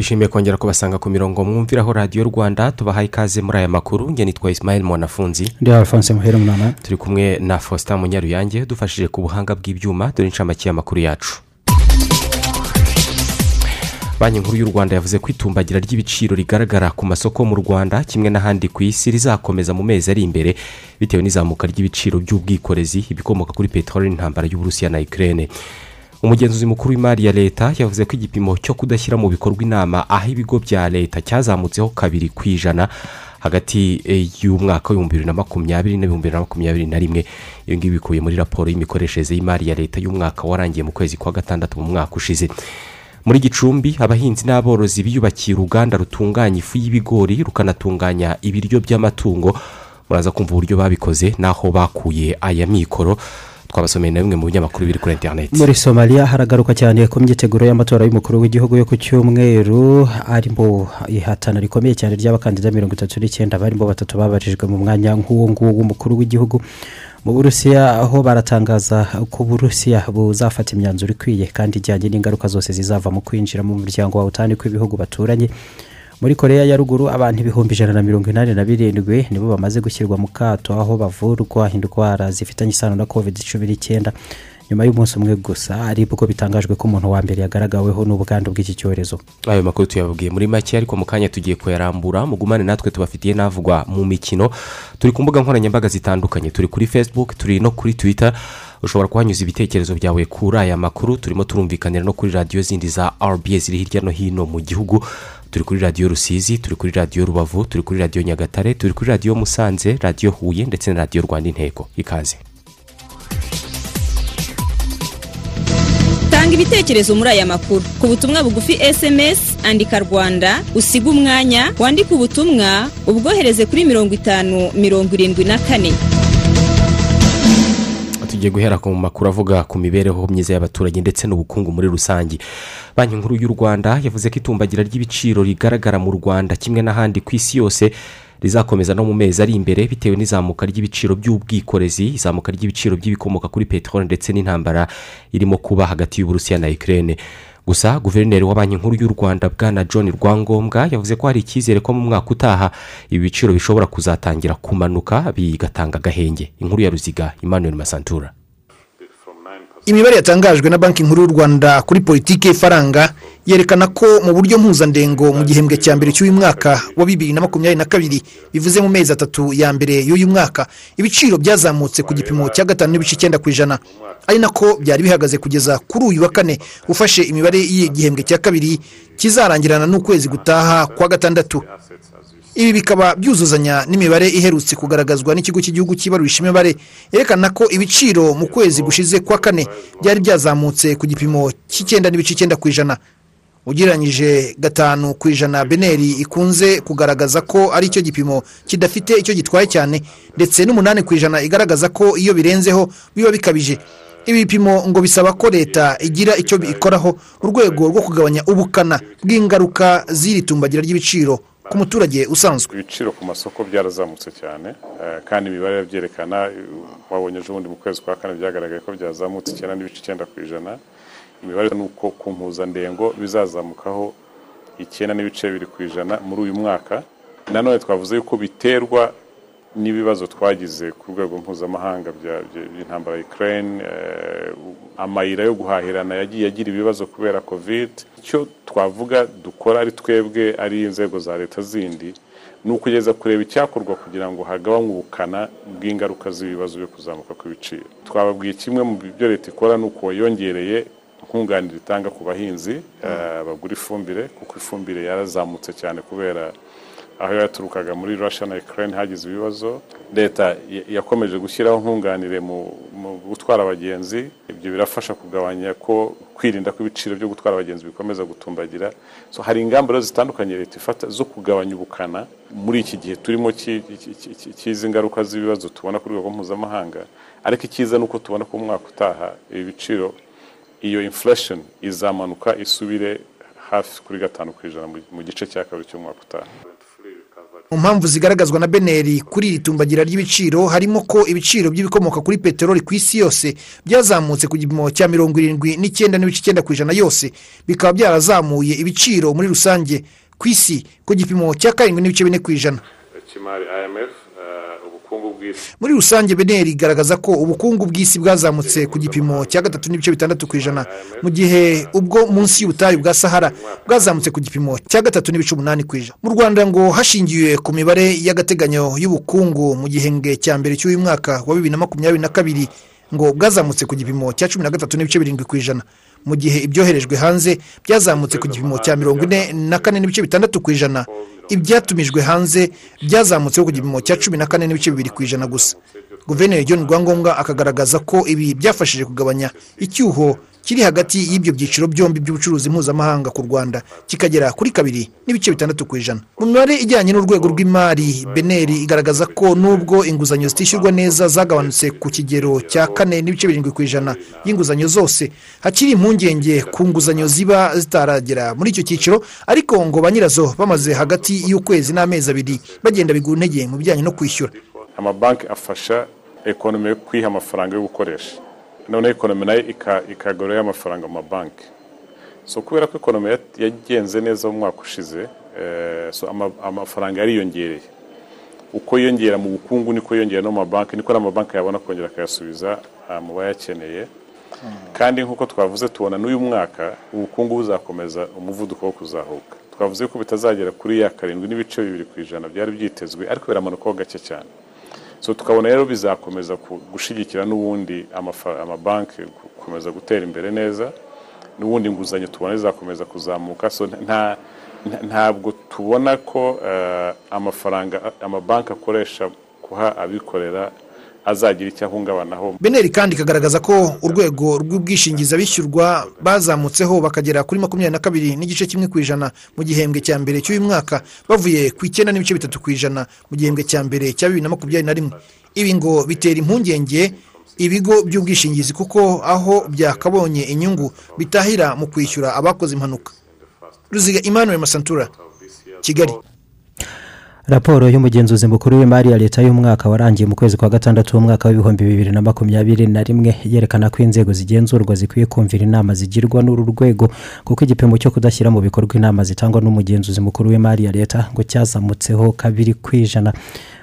Twishimiye kongera kubasanga ku mirongo mwumviraho radiyo rwanda tubahaye ikaze muri aya makuru. Njye nitwa Ismail mwanafunzi. Ndi alphonse muhera umunani turi kumwe na faustin munyaruyange dufashije ku buhanga bw'ibyuma dore inshamake y'amakuru yacu. Banki nkuru y'u rwanda yavuze ko itumbagira ry'ibiciro rigaragara ku masoko mu rwanda kimwe n'ahandi ku isi rizakomeza mu mezi ari imbere bitewe n'izamuka ry'ibiciro by'ubwikorezi ibikomoka kuri peteroli n'intambara y'uburusiya na ikirere umugenzuzi mukuru w'imari ya leta yavuze ko igipimo cyo kudashyira mu bikorwa inama aho ibigo bya leta cyazamutseho kabiri ku ijana hagati y'umwaka w'ibihumbi bibiri na makumyabiri n'ibihumbi bibiri na makumyabiri na rimwe. Ibi ngibi bikubiye muri raporo y'imikoreshereze y'imari ya leta y'umwaka warangiye mu kwezi kwa gatandatu mu mwaka ushize. Muri gicumbi abahinzi n'aborozi biyubakiye uruganda rutunganya ifu y'ibigori rukanatunganya ibiryo by'amatungo. Muraza kumva uburyo babikoze n'aho bakuye aya mikoro. Twabasomeye na bimwe mu binyamakuru biri kuri interineti muri somaliya haragaruka cyane ku myiteguro y'amatora y'umukuru w'igihugu yo ku cyumweru arimo ihatana rikomeye cyane ry'abakandida mirongo itatu n'icyenda barimo batatu babarijwe mu mwanya nk'uwo nguwo w'umukuru w'igihugu. Mu burusiya aho baratangaza ko uburusiya buzafata imyanzuro ikwiye kandi ijyanye n'ingaruka zose zizava mu kwinjira mu muryango wa utani kw'ibihugu baturanye. Muri koreya ya ruguru abantu ibihumbi ijana na mirongo inani na birindwi nibo bamaze gushyirwa mu kato aho bavurwa indwara zifitanye isano na covid cumi n'icyenda. Nyuma y'umunsi umwe gusa ari bwo bitangajwe ko umuntu wa mbere yagaragaweho n'ubwandu bw'iki cyorezo. Ayo makuru tuyababwiye muri make ariko mu kanya tugiye kuyarambura mugumane natwe tubafitiye n'avugwa mu mikino. Turi ku mbuga nkoranyambaga zitandukanye turi kuri facebook turi no kuri twitter. Ushobora kuhanyuza ibitekerezo byawe kuri aya makuru turimo turumvikanira no kuri radiyo zindi za rba ziri hirya no hino mu gihugu. Turi kuri radiyo rusizi turi kuri radiyo rubavu turi kuri radiyo nyagatare turi kuri radiyo musanze radiyo huye ndetse na radiyo rwanda intego. Ikaze. Tanga ibitekerezo muri aya makuru. Ku butumwa bugufi esemesi andika rwanda usiga umwanya wandike ubutumwa ubwohereze kuri mirongo itanu mirongo irindwi na kane. Tugiye guhera ku makuru avuga ku mibereho myiza y'abaturage ndetse n'ubukungu muri rusange. Banki nkuru y'u rwanda yavuze ko itumbagira ry'ibiciro rigaragara mu rwanda kimwe n'ahandi ku isi yose rizakomeza no mu mezi ari imbere bitewe n'izamuka ry'ibiciro by'ubwikorezi izamuka ry'ibiciro by'ibikomoka kuri peteroli ndetse n'intambara irimo kuba hagati y'uburusiya na ikirere gusa guverineri wa banki nkuru y'u rwanda bwana john rwangombwa yavuze ko hari icyizere ko mu mwaka utaha ibi biciro bishobora kuzatangira kumanuka bigatanga agahenge. Inkuru ya ruziga emmanuel masantura. Imibare yatangajwe na banki nkuru y'u rwanda kuri politiki y'ifaranga yerekana ko mu buryo mpuzandengo mu gihembwe cya mbere cy'uyu mwaka wa bibiri na makumyabiri na kabiri bivuze mu mezi atatu ya mbere y'uyu mwaka ibiciro byazamutse ku gipimo cya gatanu n'ibice icyenda ku ijana. Ari nako byari bihagaze kugeza kuri uyu wa kane ufashe imibare y'igihembwe cya kabiri kizarangirana n'ukwezi gutaha kwa gatandatu. Ibi bikaba byuzuzanya n'imibare iherutse kugaragazwa n'ikigo cy'igihugu cy'ibarurisha imibare yerekana ko ibiciro mu kwezi gushize kwa kane byari byazamutse ku gipimo cy'icyenda n'ibice icyenda ku ijana. Ugereranyije gatanu ku ijana beneri ikunze kugaragaza ko ari cyo gipimo kidafite icyo gitwaye cyane ndetse n'umunani ku ijana igaragaza ko iyo birenzeho biba bikabije. Ibi bipimo ngo bisaba ko leta igira icyo ikoraho mu rwego rwo kugabanya ubukana bw'ingaruka z'iri tumbagira ry'ibiciro. Ku muturage usanzwe. Ibiciro ku masoko byarazamutse cyane kandi imibare byerekana wabonye ejo bundi mu kwezi kwa kane byagaragaye ko byazamutse icyenda n'ibice icyenda ku ijana. Imibare ni uko ku mpuzandengo bizazamukaho icyenda n'ibice bibiri ku ijana muri uyu mwaka. Nanone twavuze yuko biterwa n'ibibazo twagize ku rwego mpuzamahanga by'intambara ya ikirere amayira yo guhahirana yagiye agira ibibazo kubera kovide icyo twavuga dukora ari twebwe ari inzego za leta zindi ni ukugeza kureba icyakorwa kugira ngo hagabanywe ubukana bw'ingaruka z'ibibazo byo kuzamuka kw'ibiciro. Twababwiye kimwe mu byo leta ikora ni uko yongereye nkunganire itanga ku bahinzi bagura ifumbire kuko ifumbire yarazamutse cyane kubera aho yaturukaga muri Russia na Ukraine hagize ibibazo. Leta ya- yakomeje gushyiraho nkunganire mu, gutwara abagenzi. Ibyo birafasha kugabanya ko kwirinda ko ibiciro byo gutwara abagenzi bikomeza gutumbagira. So hari ingamba zitandukanye leta ifata zo kugabanya ubukana. Muri iki gihe turimo cy'izi ngaruka z'ibibazo tubona ku rwego mpuzamahanga. Ariko icyiza ni uko tubona ko mu mwaka utaha ibi biciro iyo inflation izamanuka isubire hafi kuri gatanu ku ijana mu gice cya kabiri cy'umwaka utaha. Mu mpamvu zigaragazwa na beneri kuri iri tumbagira ry'ibiciro harimo ko ibiciro by'ibikomoka kuri peteroli ku isi yose byazamutse ku gipimo cya mirongo irindwi n'icyenda n'ibice icyenda ku ijana yose. Bikaba byarazamuye ibiciro muri rusange ku isi ku gipimo cya karindwi n'ibice bine ku ijana. Ubukungu bw'isi. Muri rusange beneri igaragaza ko ubukungu bw'isi bwazamutse ku gipimo cya gatatu n'ibice bitandatu ku ijana. Mu gihe ubwo munsi y'ubutayu bwa sahara bwazamutse ku gipimo cya gatatu n'ibice umunani ku ijana. Mu rwanda ngo hashingiwe ku mibare y'agateganyo y'ubukungu mu gihembwe cya mbere cy'uyu mwaka wa bibiri na makumyabiri na kabiri ngo bwazamutse ku gipimo cya cumi na gatatu n'ibice birindwi ku ijana. Mu gihe ibyoherejwe hanze byazamutse ku gipimo cya mirongo ine na kane n'ibice bitandatu ku ijana. Ibyatumijwe hanze byazamutseho ku gipimo cya cumi na kane n'ibice bibiri ku ijana gusa. Guverineri john rwangombwa akagaragaza ko ibi byafashije kugabanya icyuho kiri hagati y'ibyo byiciro byombi by'ubucuruzi mpuzamahanga ku rwanda kikagera kuri kabiri n'ibice bitandatu ku ijana. Mu mibare ijyanye n'urwego rw'imari beneri igaragaza ko nubwo inguzanyo zitishyurwa neza zagabanutse ku kigero cya kane n'ibice birindwi ku ijana y'inguzanyo zose hakiri impungenge ku nguzanyo ziba zitaragera muri icyo cyiciro ariko ngo ba nyirazo bamaze hagati y'ukwezi n'amezi abiri bagenda bigura intege mu bijyanye no kwishyura. Amabanki afasha ekonomi yo kwiha amafaranga yo gukoresha. Noneho ekonomi na yo ika- ikagurayo amafaranga mu mabanki. So kubera ko ekonomi ya- yagenze neza mu mwaka ushize eh, amafaranga yariyongereye. Uko yiyongera mu bukungu niko yiyongera no mu mabanki niko n'amabanki yabona kongera akayasubiza ah, mu bayakeneye. Kandi nk'uko twavuze tubona n'uyu mwaka ubukungu buzakomeza umuvuduko wo kuzahuka. Twavuze ko bitazagera kuri ya karindwi n'ibice bibiri ku ijana byari byitezwe ariko biramanukaho gake cyane. So tukabona rero bizakomeza gushyigikira n'ubundi amabanki gukomeza gutera imbere neza n'ubundi inguzanyo tubona zizakomeza kuzamuka. So nta nta- ntabwo tubona ko eh, amafaranga amabanki akoresha kuha abikorera azagira icyo ahungabanaho. Beneri kandi ikagaragaza ko urwego rw'ubwishingizi abishyurwa bazamutseho bakagera kuri makumyabiri na kabiri n'igice kimwe ku ijana. Mu gihembwe cya mbere cy'uyu mwaka bavuye ku icyenda n'ibice bitatu ku ijana. Mu gihembwe cya mbere cya bibiri na makumyabiri na rimwe. Ibi ngo bitera impungenge ibigo by'ubwishingizi kuko aho byakabonye inyungu bitahira mu kwishyura abakoze impanuka. Ruziga emmanuel masantura kigali. Raporo y'umugenzuzi mukuru w'imari ya leta y'umwaka warangiye mu kwezi kwa gatandatu w'umwaka w'ibihumbi bibiri na makumyabiri na rimwe yerekana ko inzego zigenzurwa zikwiye kumvira inama zigirwa n'uru rwego kuko igipimo cyo kudashyira mu bikorwa inama zitangwa n'umugenzuzi mukuru w'imari ya leta ngo cyazamutseho kabiri ku ijana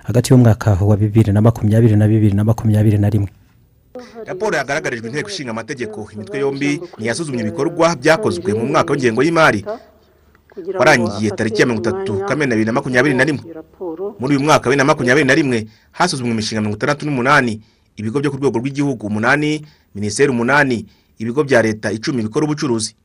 hagati y'umwaka wa bibiri na makumyabiri na bibiri na makumyabiri na rimwe. Raporo yagaragarijwe inteko ishinga amategeko. Imitwe yombi ntiyasuzumye ibikorwa byakozwe mu mwaka w'ingengo y'imari. Warangiye tariki ya mirongo itatu kamena bibiri na makumyabiri na rimwe. muri uyu mwaka wa bibiri na makumyabiri na rimwe hasuzumwe imishinga mirongo itandatu n'umunani ibigo byo ku rwego rw'igihugu umunani minisiteri umunani ibigo bya leta icumi bikora ubucuruzi.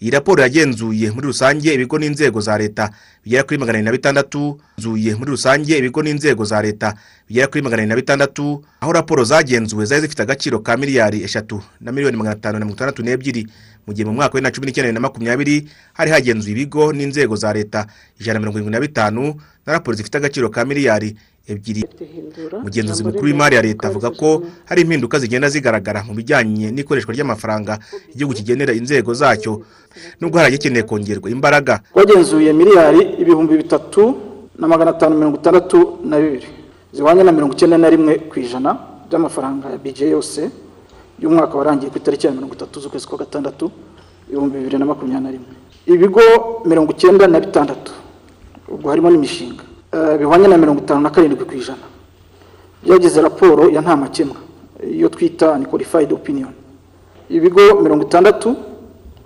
Iyi raporo yagenzuye muri rusange ibigo n'inzego za leta bigera kuri magana na bitandatu zuye muri rusange ibigo n'inzego za leta bigera kuri magana na bitandatu aho raporo zagenzuwe zari zifite agaciro ka miliyari eshatu na miliyoni magana atanu na mirongo itandatu n'ebyiri. Mu gihe mu mwaka wa bibiri na cumi n'icyenda na makumyabiri hari hagenzuwe ibigo n'inzego za leta. Ijana na mirongo irindwi na bitanu na raporo zifite agaciro ka miliyari ebyiri. Umugenzuzi mukuru w'imari ya leta avuga ko hari impinduka zigenda zigaragara mu bijyanye n'ikoreshwa ry'amafaranga igihugu kigenera inzego zacyo. Nubwo hari agikeneye kongerwa imbaraga. Twagenzuye miliyari ibihumbi bitatu na magana atanu mirongo itandatu na bibiri. Zihwanye na mirongo icyenda na rimwe ku ijana by'amafaranga ya bije yose. Y'umwaka warangiye ku itariki ya mirongo itatu z'ukwezi kwa gatandatu ibihumbi bibiri na makumyabiri na rimwe. Ibigo mirongo icyenda na bitandatu ubwo harimo n'imishinga. Eh, bihwanye na mirongo itanu na karindwi ku ijana. Byagize raporo ya nta makemwa. Iyo twita ni qualified opinion. Ibigo mirongo itandatu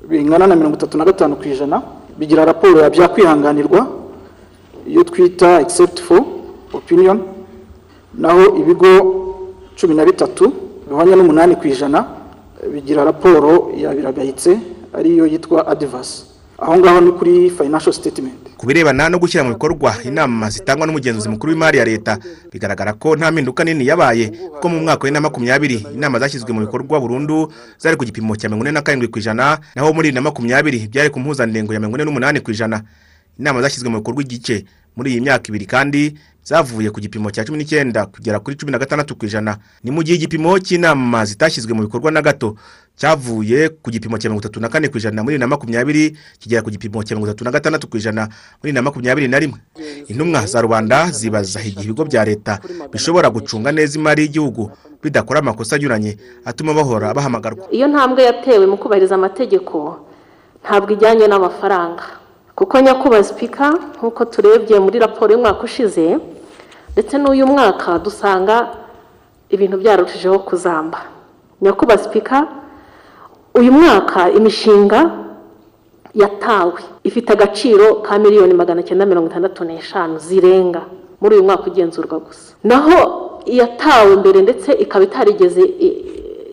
bingana na mirongo itatu na gatanu ku ijana bigira raporo ya byakwihanganirwa iyo twita except for opinion naho ibigo cumi na bitatu bihwanye n'umunani ku ijana bigira raporo ya biragayitse ariyo yitwa adivasi aho ngaho ni kuri financial statement. Ku birebana no gushyira mu bikorwa inama zitangwa n'umugenzuzi mukuru w'imari ya leta bigaragara ko nta mpinduka nini yabaye kuko mu mwaka wa bibiri na makumyabiri inama zashyizwe mu bikorwa burundu zari ku gipimo cya mirongo ine na karindwi ku ijana naho muri bibiri na makumyabiri byari ku mpuzandengo ya mirongo ine n'umunani ku ijana. Inama zashyizwe mu bikorwa igice muri iyi myaka ibiri kandi zavuye ku gipimo cya cumi n'icyenda kugera kuri cumi na gatandatu ku ijana. Ni mu gihe igipimo cy'inama zitashyizwe mu bikorwa na gato. Cyavuye ku gipimo cya mirongo itatu na kane ku ijana muri bibiri na makumyabiri kigera ku gipimo cya mirongo itatu na gatandatu ku ijana muri bibiri na makumyabiri na rimwe. Intumwa za rubanda zibaza igihe ibigo bya leta bishobora gucunga neza imari y'igihugu bidakora amakosa anyuranye atuma bahora bahamagarwa. Iyo ntambwe yatewe mu kubahiriza amategeko ntabwo ijyanye n'amafaranga. Kuko nyakubahwa sipika nk'uko turebye muri raporo y'umwaka ushize ndetse n'uyu mwaka dusanga ibintu byarushijeho kuzamba. Nyakubahwa sipika uyu mwaka imishinga yatawe. Ifite agaciro ka miliyoni magana cyenda mirongo itandatu n'eshanu zirenga. Muri uyu mwaka ugenzurwa gusa. Naho iyatawe mbere ndetse ikaba itarigeze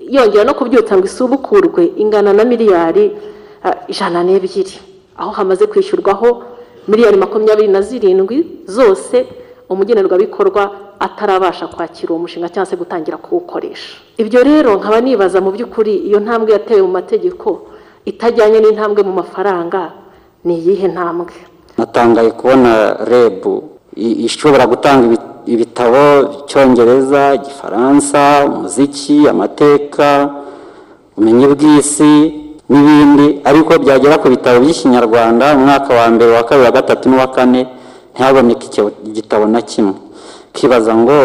yongera no kubyutsa ngo isubukurwe ingana na miliyari ijana n'ebyiri. Aho hamaze kwishyurwaho miliyoni makumyabiri na zirindwi zose umugenerwabikorwa atarabasha kwakira uwo mushinga cyangwa se gutangira kuwukoresha. Ibyo rero nkaba nibaza mu by'ukuri iyo ntambwe yatewe mu mategeko itajyanye n'intambwe mu mafaranga ni iyihe ntambwe? Natangaye kubona rebu ishobora gutanga ibitabo icyongereza igifaransa umuziki amateka ubumenyi bw'isi n'ibindi ariko byagera ku bitabo by'ikinyarwanda umwaka wa mbere wa kabiri wa gatatu n'uwa kane ntihaboneke igitabo na kimwe. Kibaza ngo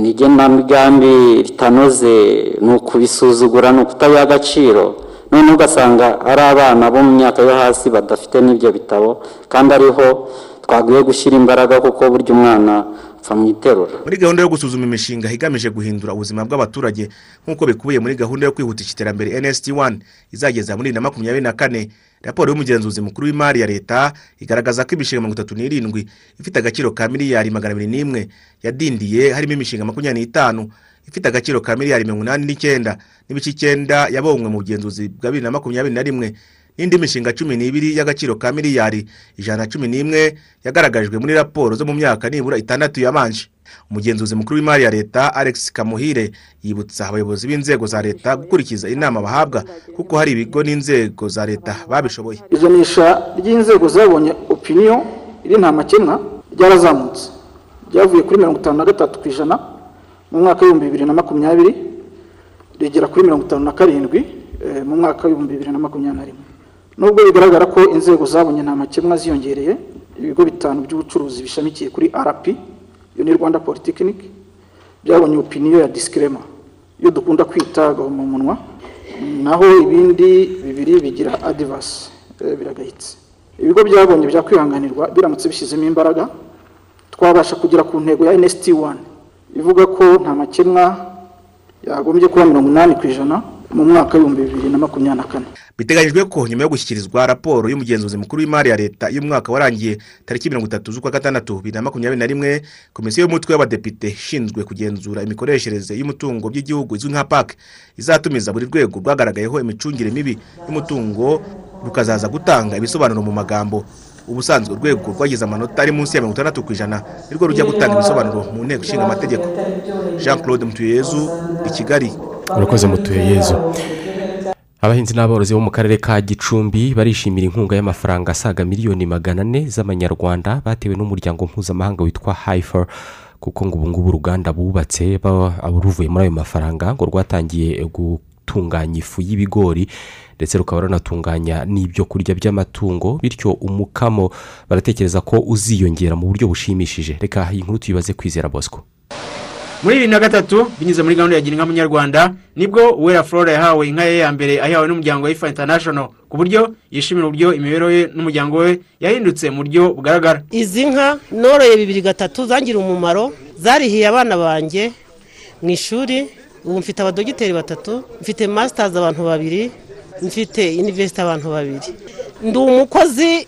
ni igenamigambi ritanoze ni ukubisuzugura ni ukutabiha agaciro. Noneho ugasanga ari abana bo mu myaka yo hasi badafite n'ibyo bitabo kandi ariho twagwiye gushyira imbaraga kuko burya umwana apfa mu iterura muri gahunda yo gusuzuma imishinga igamije guhindura ubuzima bw'abaturage nk'uko bikubiye muri gahunda yo kwihutisha iterambere nsd wani izageza muri na makumyabiri na kane. Raporo y'umugenzuzi mukuru w'imari ya leta igaragaza ko imishinga mirongo itatu n'irindwi ifite agaciro ka miliyari magana abiri n'imwe yadindiye harimo imishinga makumyabiri n'itanu ifite agaciro ka miliyari mirongo inani n'icyenda. N'ibice icyenda yabonywe mu bugenzuzi bwa bibiri na makumyabiri na rimwe n'indi mishinga cumi n'ibiri y'agaciro ka miliyari ijana na cumi n'imwe yagaragajwe muri raporo zo mu myaka nibura itandatu yabanje umugenzuzi mukuru w'imari ya leta alex kamuhire yibutsa abayobozi b'inzego za leta gukurikiza inama bahabwa kuko hari ibigo n'inzego za leta babishoboye. Ijanisha ry'inzego zabonye opiniyo iri nta makemwa ryarazamutse. Ryavuye kuri mirongo itanu na gatatu ku ijana mu mwaka w'ibihumbi bibiri na makumyabiri rigera kuri mirongo itanu na karindwi mu mwaka w'ibihumbi bibiri na makumyabiri na rimwe. Nubwo bigaragara ko inzego zabonye nta makemwa ziyongereye ibigo bitanu by'ubucuruzi bishamikiye kuri rp iyo ni rwanda polytechnic byabonye opiniyo ya disikirema iyo dukunda kwita agahomamunwa naho ibindi bibiri bigira adivasi biragayitse. Ibigo byabonye byakwihanganirwa biramutse bishyizemo imbaraga twabasha kugera ku ntego ya nsT wani ivuga ko nta makemwa yagombye kuba mirongo inani ku ijana mu mwaka w'ibihumbi bibiri na makumyabiri na kane. Biteganyijwe ko nyuma yo gushyikirizwa raporo y'umugenzuzi mukuru w'imari ya leta y'umwaka warangiye tariki mirongo itatu z'ukwa gatandatu bibiri na makumyabiri na rimwe komisiyo y'umutwe w'abadepite ishinzwe kugenzura imikoreshereze y'umutungo by'igihugu izwi nka pake izatumiza buri rwego rwagaragayeho imicungire mibi y'umutungo rukazaza gutanga ibisobanuro mu magambo. Ubusanzwe urwego rwagize amanota ari munsi ya mirongo itandatu ku ijana nirwo rujya gutanga ibisobanuro mu nteko ishinga amategeko. Jean claude mutuyezu i kigali. Urakoze mutuyezu abahinzi n'aborozi bo mu karere ka gicumbi barishimira inkunga y'amafaranga asaga miliyoni magana ane z'amanyarwanda batewe n'umuryango mpuzamahanga witwa hayifa kuko ngo ubu ngubu uruganda bubatse ruvuye muri ayo mafaranga ngo rwatangiye gutunganya ifu y'ibigori ndetse rukaba runatunganya n'ibyo kurya by'amatungo bityo umukamo baratekereza ko uziyongera mu buryo bushimishije. Reka iyi nkuru tuyibaze kwizera bosco. Muri bibiri na gatatu binyuze muri gahunda ya gira inka munyarwanda ni bwo uwera flora yahawe inka ye ya mbere ayihawe n'umuryango wa ifa international ku buryo yishimira uburyo imibereho ye n'umuryango we yahindutse mu buryo bugaragara. Izi nka noroye bibiri gatatu zangira umumaro zarihiye abana banjye mu ishuri ubu mfite abadogiteri batatu mfite masitazi abantu babiri mfite iniverisite abantu babiri. Ndi umukozi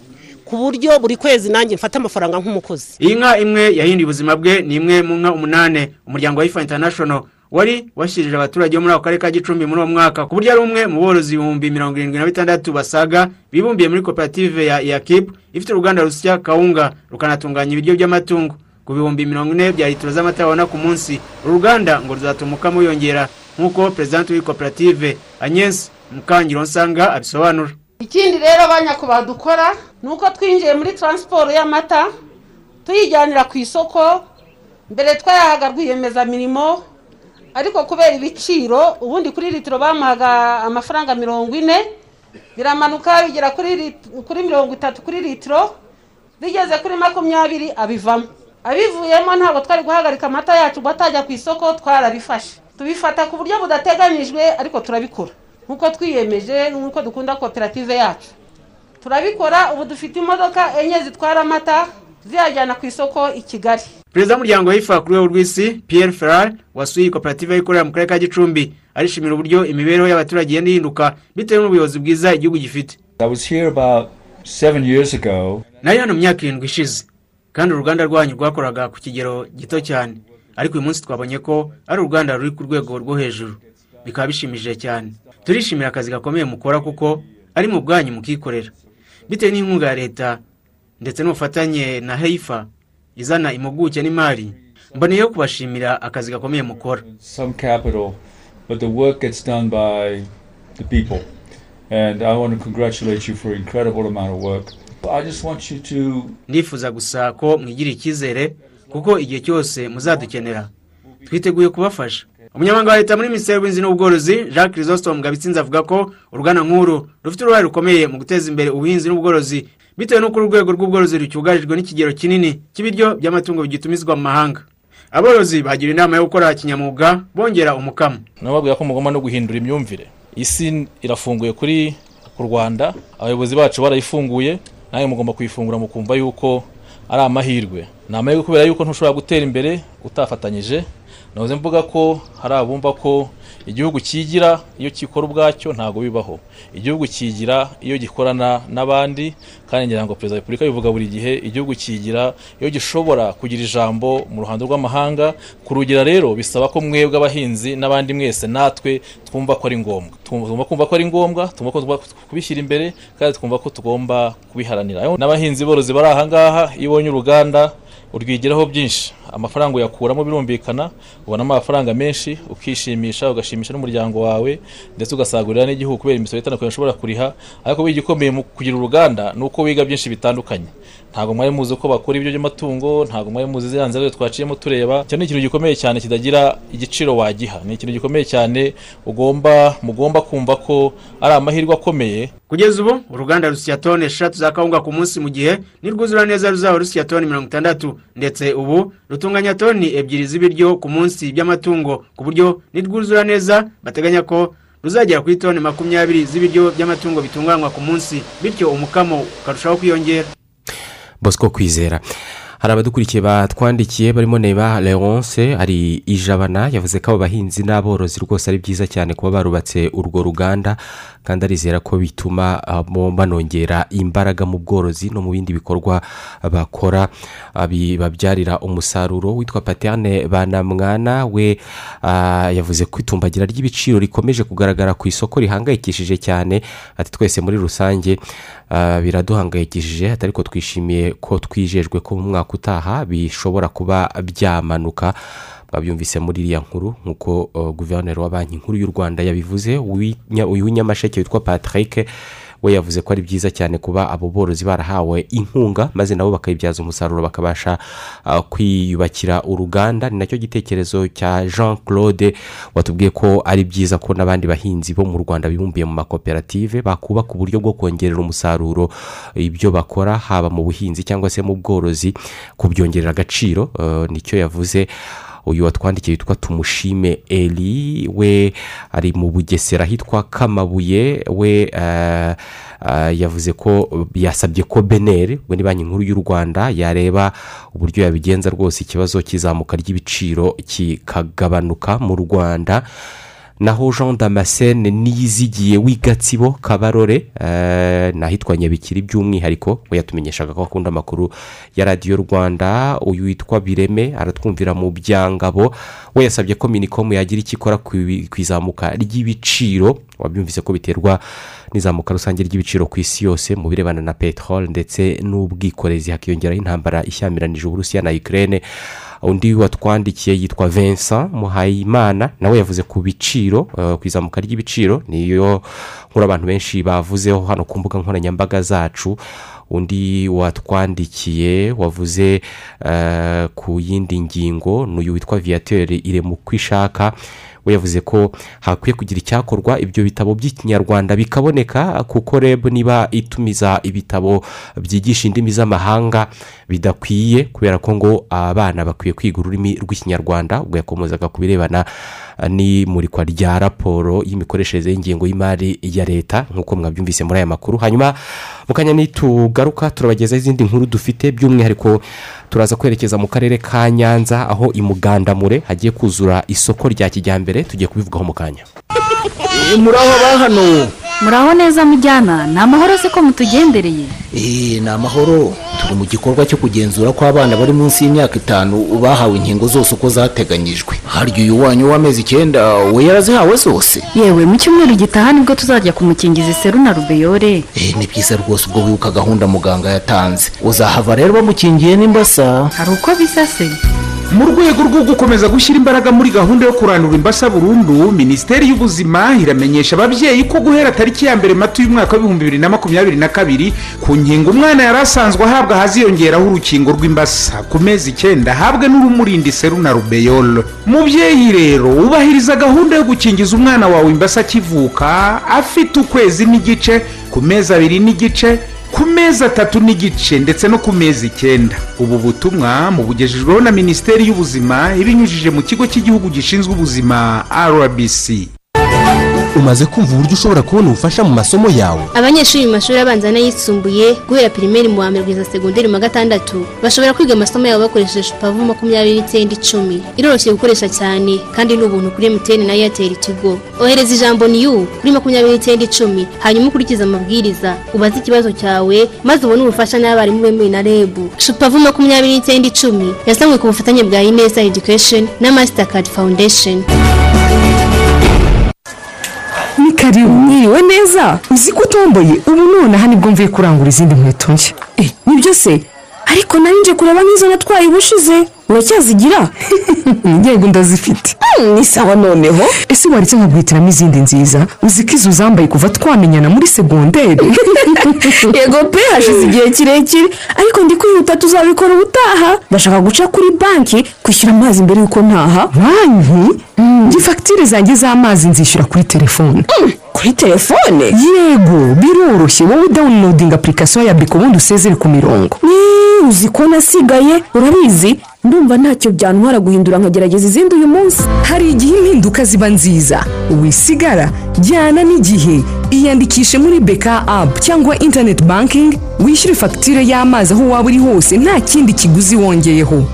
ku buryo buri kwezi nanjye mfata amafaranga nk'umukozi. Iyi nka imwe yahinduye ubuzima bwe ni imwe mu nka umunani umuryango wa ifa international wari washyirije abaturage bo muri ako karere ka gicumbi muri uwo mwaka ku buryo ari umwe mu borozi ibihumbi mirongo irindwi na bitandatu basaga bibumbiye muri koperative ya yakipu ifite uruganda rusya kawunga rukanatunganya ibiryo by'amatungo. Ku bihumbi mirongo ine bya litiro z'amata babona ku munsi uru ruganda ngo ruzatuma wiyongera nk'uko perezidante w'iyi koperative mukangiro nsanga abisobanura. Ikindi rero abanyakubahwa dukora ni uko twinjiye muri taransiporo y'amata tuyijyanira ku isoko mbere twayahaga rwiyemezamirimo ariko kubera ibiciro ubundi kuri litiro bamuhaga amafaranga mirongo ine biramanuka bigera kuri mirongo itatu kuri litiro bigeze kuri makumyabiri abivamo. Abivuyemo ntabwo twari guhagarika amata yacu batajya ku isoko twarabifashe. Tubifata ku buryo budateganyijwe ariko turabikora. Nk'uko twiyemeje nk'uko dukunda koperative yacu. Turabikora ubu dufite imodoka enye zitwara amata ziyajyana ku isoko i kigali. Perezida w'umuryango w'ifa ku rwego rw'isi pierre ferrari wasuye koperative yikorera mu karere ka gicumbi. Arishimira uburyo imibereho y'abaturage igenda ihinduka bitewe n'ubuyobozi bwiza igihugu gifite. Nari hano mu myaka irindwi ishize kandi uruganda rwanyu rwakoraga ku kigero gito cyane. Ariko uyu munsi twabonye ko ari uruganda ruri ku rwego rwo hejuru. Bikaba bishimishije cyane. Turishimira akazi gakomeye mukora kuko ari mu bwanyu mukikorera. Bitewe n'inkunga ya leta ndetse n'ubufatanye na heifa izana impuguke n'imari mboneyeho kubashimira akazi gakomeye mukora. Ndifuza gusa ko mwigira icyizere kuko igihe cyose muzadukenera. Twiteguye kubafasha. Umunyamabanga wa leta muri minisiteri y'ubuhinzi n'ubworozi jacques chrysostome ngabitsinze avuga ko uruganda nk'uru rufite uruhare rukomeye mu guteza imbere ubuhinzi n'ubworozi bitewe n'uko urwego rw'ubworozi rucyugarijwe n'ikigero kinini cy'ibiryo by'amatungo bigitumizwa mu mahanga. Aborozi bagira inama yo gukora kinyamwuga bongera umukamo. Nababwira ko mugomba no guhindura imyumvire. Isi irafunguye kuri ku rwanda abayobozi bacu barayifunguye nawe mugomba kuyifungura mukumva yuko ari amahirwe. Ni amahirwe kubera yuko ntushobora gutera imbere utafatanyije. Nahoze mvuga ko hari abumva ko igihugu cyigira iyo gikora ubwacyo ntabwo bibaho. Igihugu cyigira iyo gikorana n'abandi kandi ngira ngo perezida wa repubulika bivuga buri gihe igihugu cyigira iyo gishobora kugira ijambo mu ruhando rw'amahanga kurugira rero bisaba ko mwebwe abahinzi n'abandi mwese natwe twumva ko ari ngombwa. Tugomba kumva ko ari ngombwa tugomba kubishyira imbere kandi twumva ko tugomba kubiharanira. N'abahinzi borozi bari aha ngaha iyo ubonye uruganda urwigiraho byinshi. Amafaranga uyakuramo birumvikana ubonamo amafaranga menshi ukishimisha ugashimisha n'umuryango wawe ndetse ugasagurira n'igihugu kubera imisoro itandukanye ushobora kuriha. Ariko igikomeye mu kugira uruganda ni uko wiga byinshi bitandukanye. Ntabwo mwari muzi uko bakora ibyo by'amatungo ntabwo mwari muzi ziriya nzira twaciyemo tureba. Icyo ni ikintu gikomeye cyane kidagira igiciro wagiha. Ni ikintu gikomeye cyane ugomba mugomba kumva ko ari amahirwe akomeye. Kugeza ubu uruganda rusya toni eshatu za kawunga ku munsi mu gihe nirwuzura neza ruzaba rusya toni mirongo itandatu. Ndetse ubu rutunganya toni ebyiri z'ibiryo ku munsi by'amatungo. Ku buryo nirwuzura neza bateganya ko ruzagera kuri toni makumyabiri z'ibiryo by'amatungo bitunganywa ku munsi. Bityo umukamo ukarushaho kwiyongera. Bosco kwizera. Hari abadukurikiye batwandikiye barimo neba leonce hari ijabana yavuze ko abo bahinzi n'aborozi rwose ari byiza cyane kuba barubatse urwo ruganda kandi arizera ko bituma banongera imbaraga mu bworozi no mu bindi bikorwa bakora. Bibabyarira umusaruro witwa paterne banamwana we yavuze ko itumbagira ry'ibiciro rikomeje kugaragara ku isoko rihangayikishije cyane ati twese muri rusange biraduhangayikishije ariko twishimiye ko twijejwe ko mu mwaka utaha bishobora kuba byamanuka. Babyumvise muri iriya nkuru nk'uko guverineri wa banki nkuru y'u rwanda yabivuze uw'inyamasheke witwa patrick we yavuze ko ari byiza cyane kuba abo borozi barahawe inkunga maze nabo bakayibyaza umusaruro bakabasha kwiyubakira uruganda. Ni na cyo gitekerezo cya jean claude watubwiye ko ari byiza ko n'abandi bahinzi bo mu rwanda bibumbiye mu makoperative bakubaka uburyo bwo kongerera umusaruro ibyo bakora haba mu buhinzi cyangwa se mu bworozi kubyongerera agaciro ni cyo yavuze. Uyu watwandikiye witwa tumushime eri we ari mu bugesera ahitwa kamabuye. We yavuze ko yasabye ko beneri we ni banki nkuru y'u rwanda yareba uburyo yabigenza rwose ikibazo cy'izamuka ry'ibiciro kikagabanuka mu rwanda. Naho jean damascene niyizigiye w'igatsibo kabarore eh, n'ahitwa nyabikiri by'umwihariko we yatumenyeshaga ko akunda amakuru ya radiyo rwanda. Uyu witwa bireme aratwumvira mu byangabo. We yasabye ko minicom yagira icyo ikora ku izamuka ry'ibiciro. Wabyumvise ko biterwa n'izamuka rusange ry'ibiciro ku isi yose mu birebana na peteroli ndetse n'ubwikorezi. Hakiyongeraho intambara ishyamiranyije uburusiya na ukraine. Undi watwandikiye yitwa vincent muhayimana nawe yavuze ku biciro eh, ku izamuka ry'ibiciro. Niyo nkuru abantu benshi bavuzeho hano ku mbuga nkoranyambaga zacu. Undi watwandikiye wavuze eh, ku yindi ngingo ni uyu witwa viateur iremukwishaka we yavuze ko hakwiye kugira icyakorwa ibyo bitabo by'ikinyarwanda bikaboneka kuko reb niba itumiza ibitabo byigisha indimi z'amahanga bidakwiye kubera ko ngo abana bakwiye kwiga ururimi rw'ikinyarwanda ubwo yakomozaga ku birebana n'imurikwa rya raporo y'imikoreshereze y'ingengo y'imari ya leta nk'uko mwabyumvise muri aya makuru. Hanyuma mu kanya nitugaruka turabagezaho izindi nkuru dufite by'umwihariko turaza kwerekeza mu karere ka nyanza aho i mugandamure hagiye kuzura isoko rya kijyambere tugiye kubivugaho mu kanya. Muraho ba hano. Muraho neza mujyana ni amahoro se ko mutugendereye. Eee ni amahoro turi mu gikorwa cyo kugenzura ko abana bari munsi y'imyaka itanu bahawe inkingo zose uko zateganyijwe. Harya uyu wanyu w'amezi icyenda we yarazihawe zose? Yewe mu cyumweru gitaha ni bwo tuzajya kumukingiza iseru na rubeyore eee ni byiza rwose ubwo wibuka gahunda muganga yatanze. Uzahava rero bamukingiye n'imbasa? Hari uko bisa se? Mu rwego rwo gukomeza gushyira imbaraga muri gahunda yo kurandura imbasa burundu minisiteri y'ubuzima iramenyesha ababyeyi ko guhera tariki ya mbere mata y'umwaka w'ibihumbi bibiri na makumyabiri na kabiri ku nkingo umwana yari asanzwe ahabwa haziyongeraho urukingo rw'imbasa. Ku mezi icyenda ahabwe n'urumurinda iseru na rubeyolo mubyeyi rero ubahiriza gahunda yo gukingiza umwana wawe imbasa akivuka afite ukwezi n'igice ku mezi abiri n'igice ku mezi atatu n'igice ndetse no ku mezi icyenda. Ubu butumwa mubugejejweho na minisiteri y'ubuzima ibinyujije mu kigo cy'igihugu gishinzwe ubuzima rbc umaze kumva uburyo ushobora kubona ubufasha mu masomo yawe. Abanyeshuri mu mashuri abanza n'ayisumbuye guhera pirimeri mu wa mbere kugeza segonderi mu wa gatandatu bashobora kwiga amasomo yabo bakoresheje shupavu makumyabiri n'icyenda icumi. Iroroshye gukoresha cyane kandi ni ubuntu kuri emutiyeni na eyateri tigo. Ohereza ijambo niyu kuri makumyabiri n'icyenda icumi hanyuma ukurikize amabwiriza. Ubaze ikibazo cyawe maze ubone ubufasha n'abarimu bemewe na rebu shupavu makumyabiri n'icyenda icumi yasanzwe ku bufatanye bwa ineza edikesheni na masitakadi fawundesheni ni karibu. Mwiriwe neza. Uzi ko utomboye. Ubu nonaha ni bwo mvuye kurangura izindi nkweto nshya. Eh, ni byo se? Ariko nari nje kureba nk'izo natwaye ubushize uracyazigira? Yego ndazifite. Ni sawa noneho. Ese waretse nkaguhitiramo izindi nziza? Uzi ko izo uzambaye kuva twamenyana muri segonderi yego pe hashize igihe kirekire. Ariko ndi kwihuta tuzabikora ubutaha. Ndashaka guca kuri banki kwishyura amazi mbere y'uko ntaha. Banki? Njye fagitire zanjye z'amazi nzishyura kuri telefone. Kuri telefone? Yego biroroshye wowe dawunilodinga apurikasiyo ya biko ubundi usezere ku mirongo. Uzi ko nasigaye? Urabizi? Ndumva ntacyo byantwara guhindura nkagerageza izindi uyu munsi. Hari igihe impinduka ziba nziza. Wisigara jyana n'igihe. Iyandikishe muri beka apu cyangwa interineti bankingi wishyure fagitire y'amazi aho waba uri hose nta kindi kiguzi wongeyeho.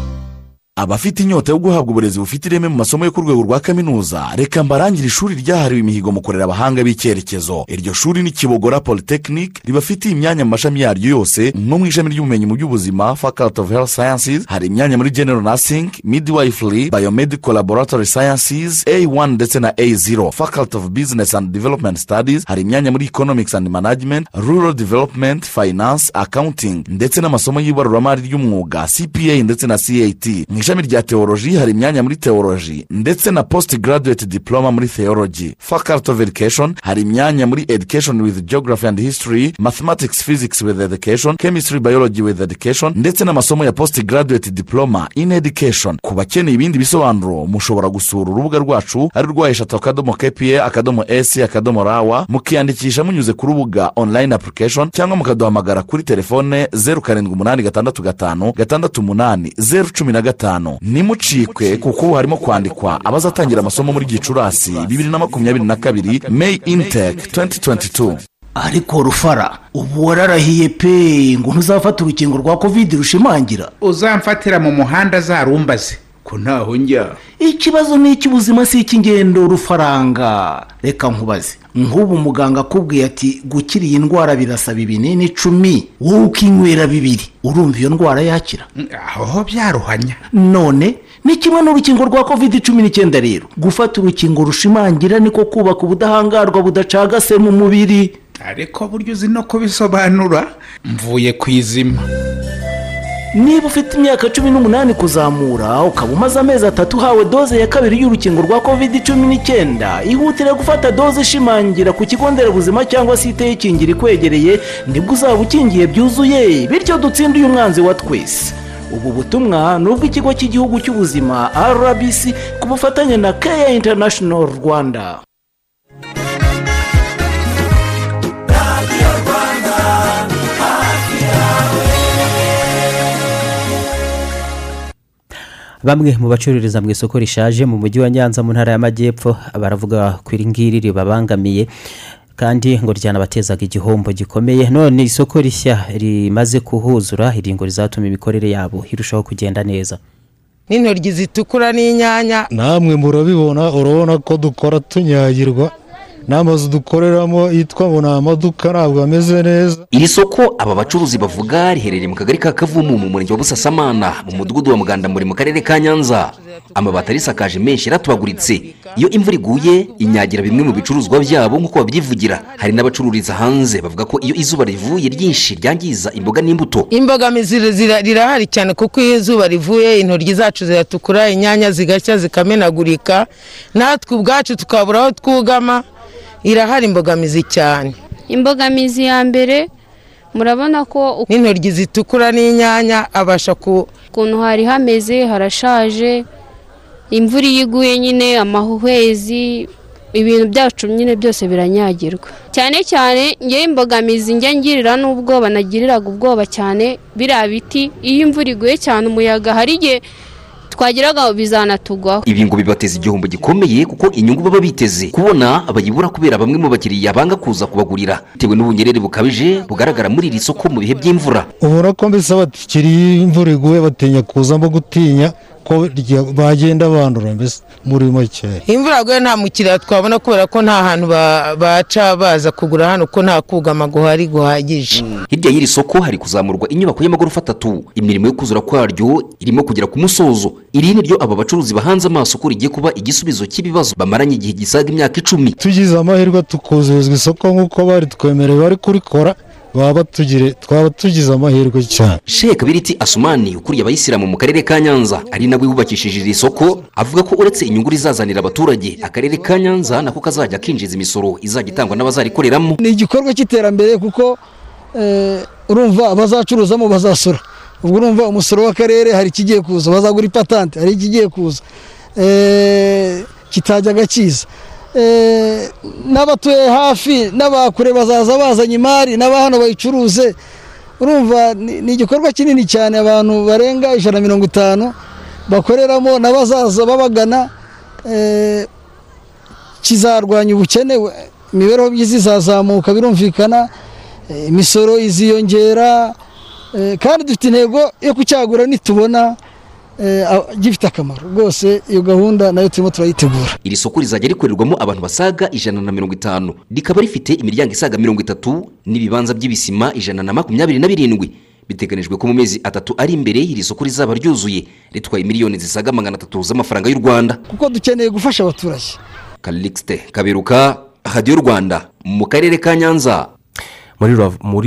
Abafite inyota yo guhabwa uburezi bufite ireme mu masomo yo ku rwego rwa kaminuza reka mbarangire ishuri ryahariwe imihigo mu kurera abahanga b'icyerekezo. Iryo shuri ni kibogora polytechnic ribafitiye imyanya mu mashami yaryo yose nko mu ishami ry'ubumenyi mu by'ubuzima faculty of health sciences hari imyanya muri general nursing midwifery biomedical laboratory sciences a1 ndetse na a0 faculty of business and development studies hari imyanya muri economics and management rural development finance accounting ndetse n'amasomo y'ibaruramari ry'umwuga cpa ndetse na cat ishami rya teoloji hari imyanya muri teoloji ndetse na post graduate diploma muri theology. Faculty of education hari imyanya muri education with geography and history mathematics physics with education chemistry biology with education ndetse n'amasomo ya post graduate diploma in education. Ku bakeneye ibindi bisobanuro mushobora gusura urubuga rwacu ari rwa eshatu akadomo kpa akadomo esi akadomo rawa mukiyandikisha munyuze ku rubuga online application cyangwa mukaduhamagara kuri telefone zeru karindwi umunani gatandatu gatanu gatandatu umunani zeru cumi na gatanu. Nimucikwe kuko ubu harimo kwandikwa abazatangira amasomo muri gicurasi bibiri na makumyabiri na kabiri may intake 2022 ariko rufara ubu wararahiye pe ngo ntuzafate urukingo rwa kovide rushimangira. Uzamfatira mu muhanda zarumbaze ko ntaho njya. Ikibazo ni icy'ubuzima si icy'ingendo rufaranga? Reka nkubaze. Nk'ubu muganga akubwiye ati gukira iyi ndwara birasaba ibinini icumi wowe ukinywera bibiri urumva iyo ndwara yakira? Aho byaruhanya. None ni kimwe n'urukingo rwa covid cumi n'icyenda rero. Gufata urukingo rushimangira niko kubaka ubudahangarwa budacagase mu mubiri. Ariko buryo uzi no kubisobanura? Mvuye ku izima. Niba ufite imyaka cumi n'umunani kuzamura ukaba umaze amezi atatu uhawe doze ya kabiri y'urukingo rwa covid cumi n'icyenda. Ihutire gufata doze ishimangira ku kigo nderabuzima cyangwa se iteyikingira ikwegereye ni bwo uzaba ukingiye byuzuye. Bityo dutsinde uyu mwanzi wa twese. Ubu butumwa ni ubw'ikigo cy'igihugu cy'ubuzima rbc ku bufatanye na keya international rwanda. Bamwe mu bacururiza mu isoko rishaje mu mujyi wa nyanza mu ntara y'amajyepfo baravuga ko iri ngiri ribabangamiye kandi ngo ryanabatezaga igihombo gikomeye. None isoko rishya rimaze kuhuzura iri ngo rizatuma imikorere yabo irushaho kugenda neza. N'intoryi zitukura n'inyanya. Namwe murabibona urabona ko dukora tunyagirwa. N'amazu dukoreramo yitwa ngo ni amaduka ntabwo ameze neza. Iri soko aba bacuruzi bavuga riherereye mu kagari ka kavumu mu murenge wa busasamana mu mudugudu wa mugandamuri mu karere ka nyanza. Amabati arisakaje menshi yaratubaguritse. Iyo imvura iguye inyagira bimwe mu bicuruzwa byabo nk'uko babyivugira. Hari n'abacururiza hanze bavuga ko iyo izuba rivuye ryinshi ryangiza imboga n'imbuto. Imbogamizi zira- rirahari cyane kuko iyo izuba rivuye intoryi zacu ziratukura inyanya zigashya zikamenagurika natwe ubwacu tukabura aho twugama. Irahari imbogamizi cyane. Imbogamizi ya mbere murabona ko n'intoryi zitukura n'inyanya abasha ku ukuntu hari hameze harashaje imvura iyo iguye nyine amahuhwezi ibintu byacu nyine byose biranyagirwa. Cyane cyane ngewe imbogamizi njya ngirira n'ubwoba nagiriraga ubwoba cyane biriya biti iyo imvura iguye cyane umuyaga hari igihe twageraga bizanatugwaho ibi ngo bibateza igihombo gikomeye kuko inyungu baba biteze. Kubona bayibura kubera bamwe mu bakiriya banga kuza kubagurira. Bitewe n'ubunyerere bukabije bugaragara muri iri soko mu bihe by'imvura. Ubona ko mbese abatikiri iyo imvura iguye batinya kuzamo gutinya. Ko bagenda bandura mbese muri make imvura yaguye nta mukiriya twabona kubera ko nta hantu ba- baca baza kugura hano ko nta kugama guhari guhagije. Hirya y'iri soko hari kuzamurwa inyubako y'amagorofa atatu. Imirimo yo kuzura kwaryo irimo kugera ku musozo. Iri ni ryo aba bacuruzi bahanze amaso ko rigiye kuba igisubizo cy'ibibazo bamaranye igihe gisaga imyaka icumi. Tugize amahirwe tukuzuzwa isoko nk'uko bari twemerewe bari kurikora. Twaba tugize amahirwe cyane. Sheikh Biriti Asumani ukuriye abayisilamu mu karere ka Nyanza ari nawe wubakishije iri soko avuga ko uretse inyungu rizazanira abaturage akarere ka Nyanza nako kazajya kinjiza imisoro izajya itangwa n'abazarikoreramo. Ni igikorwa cy'iterambere kuko eh, urumva abazacuruzamo bazasora. Ubwo urumva umusoro w'akarere hari ikigiye kuza bazagura ipatante hari ikigiye kuza. Eh, kitajyaga kiza n'abatuye hafi n'abakure bazaza bazanye imari n'aba hano bayicuruze. Urumva ni igikorwa kinini cyane abantu barenga ijana na mirongo itanu bakoreramo n'abazaza babagana. Eh, kizarwanya ubukene imibereho myiza izazamuka birumvikana eh, imisoro iziyongera. Eh, kandi dufite intego yo kucyagura nitubona. eh, gifite akamaro. Rwose iyo gahunda na yo turimo turayitegura. Iri soko rizajya rikorerwamo abantu basaga ijana na mirongo itanu. Rikaba rifite imiryango isaga mirongo itatu n'ibibanza by'ibisima ijana na makumyabiri na birindwi. Biteganijwe ko mu mezi atatu ari imbere iri soko rizaba ryuzuye. Ritwaye miliyoni zisaga magana atatu z'amafaranga y'u rwanda. Kuko dukeneye gufasha abaturage. Calixte Kaberuka radiyo rwanda mu karere ka Nyanza. Muri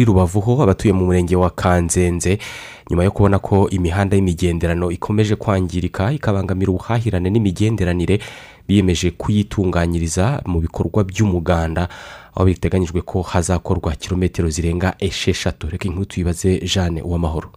Rubavu- ho abatuye mu murenge wa kanzenze nyuma yo kubona ko imihanda y'imigenderano ikomeje kwangirika ikabangamira ubuhahirane n'imigenderanire biyemeje kuyitunganyiriza mu bikorwa by'umuganda aho biteganyijwe ko hazakorwa kilometero zirenga esheshatu. Reka inkuru tuyibaze jeanne uwamahoro.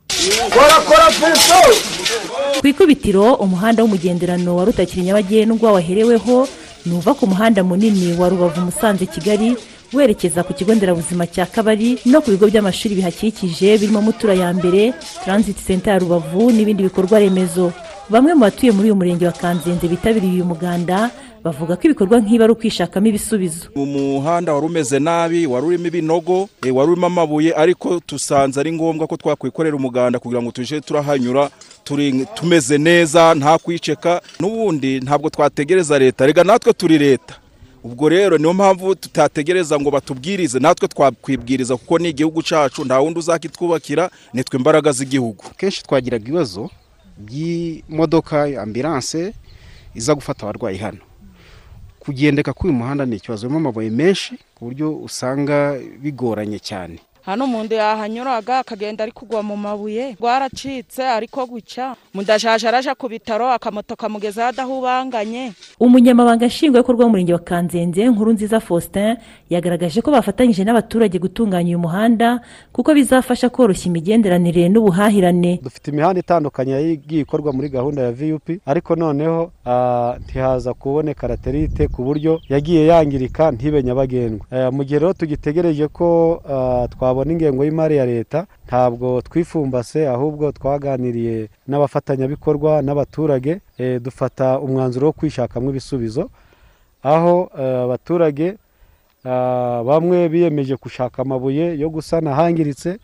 Ku ikubitiro umuhanda w'umugenderano wa rutakiri nyabagendwa wahereweho ni uva ku muhanda munini wa rubavu musanze kigali werekeza ku kigo nderabuzima cya kabari no ku bigo by'amashuri bihakikije birimo mutura ya mbere transit center ya rubavu n'ibindi bikorwa remezo bamwe mu batuye muri uyu murenge wa kanzenze bitabiriye uyu muganda bavuga ko ibikorwa nk'ibi ari ukwishakamo ibisubizo. Umuhanda wari umeze nabi wari urimo ibinogo eh, wari urimo amabuye ariko tusanze ari ngombwa ko twakwikorera umuganda kugira ngo tuje turahanyura turi tumeze neza nta kwiceka n'ubundi ntabwo twategereza leta. Rega natwe turi leta. Ubwo rero niyo mpamvu tutategereza ngo batubwirize natwe twakwibwiriza kuko ni igihugu cyacu nta wundi uzakitwubakira nitwe imbaraga z'igihugu. Kenshi twagiraga ibibazo by'imodoka ambilanse iza gufata abarwayi hano. Kugendeka k'uyu muhanda ni ikibazo. Urimo amabuye menshi ku buryo usanga bigoranye cyane. Hano umuntu yahanyuraga akagenda ari kugwa mu mabuye rwaracitse ariko guca. Mudashaje araja ku bitaro akamoto kamugezaho adahubanganye. Umunyamabanga nshingwabikorwa w'umurenge wa kanzenze nkuru nziza faustin yagaragaje ko bafatanyije n'abaturage gutunganya uyu muhanda kuko bizafasha koroshya imigenderanire n'ubuhahirane. Dufite imihanda itandukanye yagiye ikorwa muri gahunda ya vup ariko noneho ah, ntihaza kuboneka laterite ku buryo yagiye yangirika ntibe nyabagendwa Eh, mu gihe rero tugitegereje ko ah, twabona ingengo y'imari ya leta ntabwo twifumbase ahubwo twaganiriye n'abafatanyabikorwa n'abaturage eh, dufata umwanzuro wo kwishakamo ibisubizo aho eh, abaturage ah, bamwe biyemeje gushaka amabuye yo gusana ahangiritse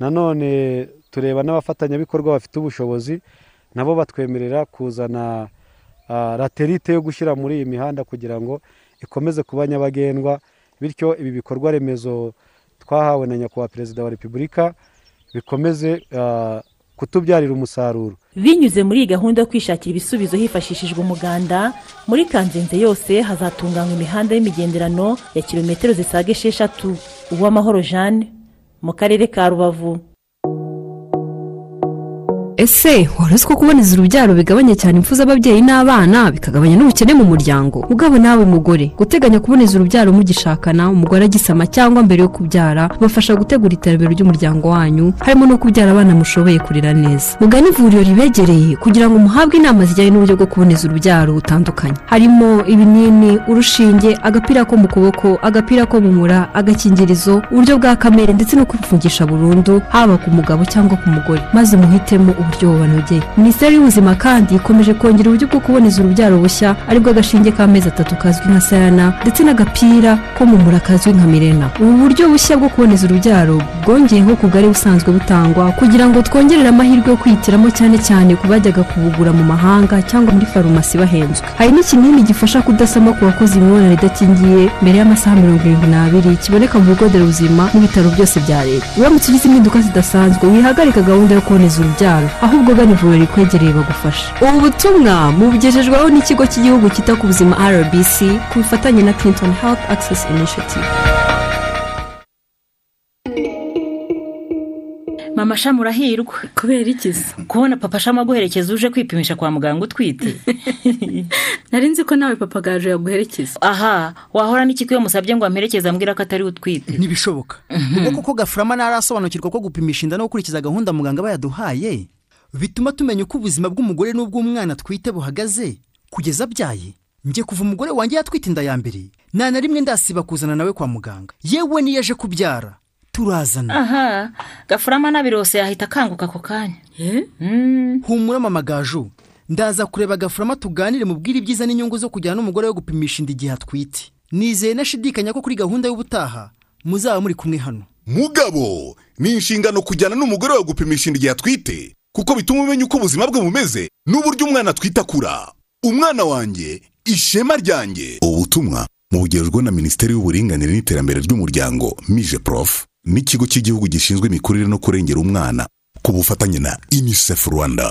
nanone tureba n'abafatanyabikorwa bafite ubushobozi nabo batwemerera kuzana ah, laterite yo gushyira muri iyi mihanda kugira ngo ikomeze kuba nyabagendwa bityo ibi bikorwa remezo twahawe na nyakubahwa perezida wa repubulika bikomeze ah, kutubyarira umusaruro. Binyuze muri iyi gahunda yo kwishakira ibisubizo hifashishijwe umuganda muri kanzenze yose hazatunganywa imihanda y'imigenderano ya kilometero zisaga esheshatu. Uwamahoro jeanne mu karere ka rubavu. Ese wari uzi ko kuboneza urubyaro bigabanya cyane impfu z'ababyeyi n'abana bikagabanya n'ubukene mu muryango. Ugabo nawe mugore guteganya kuboneza urubyaro mugishakana umugore agisama cyangwa mbere yo kubyara bafasha gutegura iterambere ry'umuryango wanyu harimo no kubyara abana mushoboye kurera neza. Mugane ivuriro ribegereye kugira ngo muhabwe inama zijyanye n'uburyo bwo kuboneza urubyaro butandukanye. Harimo ibinini urushinge agapira ko mu kuboko agapira ko mu mura agakingirizo uburyo bwa kamere ndetse no kwifungisha burundu haba ku mugabo cyangwa ku mugore. Maze muhitemo uburyo bubanogeye minisiteri y'ubuzima kandi ikomeje kongera uburyo bwo kuboneza urubyaro bushya ari bwo agashinge k'amezi atatu kazwi nka sayana ndetse n'agapira ko mu mura kazwi nka mirena. Ubu buryo bushya bwo kuboneza urubyaro bwongeyeho ku bwari busanzwe butangwa kugira ngo twongerere amahirwe yo kwihitiramo cyane cyane ku bajyaga kubugura mu mahanga cyangwa muri farumasi bahenzwe. Hari n'ikinini gifasha kudasama ku bakoze imibonano idakingiye mbere y'amasaha mirongo irindwi n'abiri kiboneka mu bigo nderabuzima n'ibitaro byose bya leta. Uramutse ugize impinduka zidasanzwe wihagarika gahunda yo kuboneza urubyaro. Ahubwo gana ivuriro rikwegereye bagufasha ubu butumwa mubugejejweho n'ikigo cy'igihugu cyita ku buzima rbc ku bufatanye na clinton health access initiative. Mama shamu urahirwa? Kubera ikiza kubona papa shamu aguherekeza uje kwipimisha kwa muganga utwite. Nari nzi ko nawe papa gaje yaguherekeza. Aha wahora n'iki iyo musabye ngo amperekeze ambwira ko atari utwite? Ntibishoboka. Ubwo koko gafurama ntarasobanukirwa ko gupimisha inda no gukurikiza gahunda muganga bayaduhaye bituma tumenya uko ubuzima bw'umugore n'ubw'umwana twite buhagaze? Kugeza abyaye njye kuva umugore wanjye yatwite inda ya mbere. Nta na rimwe ndasiba kuzana nawe kwa muganga. Yewe niyo aje kubyara. Turazana. Aha gafurama nabirose yahita akanguka ako kanya. Humura mama gaju. Ndaza kureba gafurama tuganire mubwire ibyiza n'inyungu zo kujyana n'umugore we gupimisha inda igihe atwite. Nizeye nashidikanya ko kuri gahunda y'ubutaha muzaba muri kumwe hano. Mugabo ni inshingano kujyana n'umugore wawe gupimisha inda igihe atwite? Kuko bituma umenya uko ubuzima bwe bumeze n'uburyo umwana atwite akura umwana wanjye ishema ryanjye. Ubutumwa mubugejwe na minisiteri y'uburinganire n'iterambere ry'umuryango mije prof n'ikigo cy'igihugu gishinzwe imikurire no kurengera umwana ku bufatanye na unicef rwanda.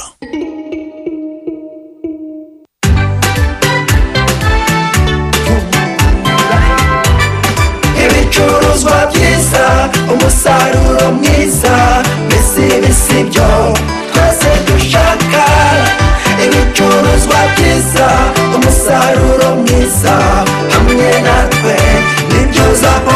Ibicuruzwa byiza umusaruro mwiza mbese bisi byo. Twese dushaka ibicuruzwa byiza umusaruro mwiza hamwe natwe ni byo uzahora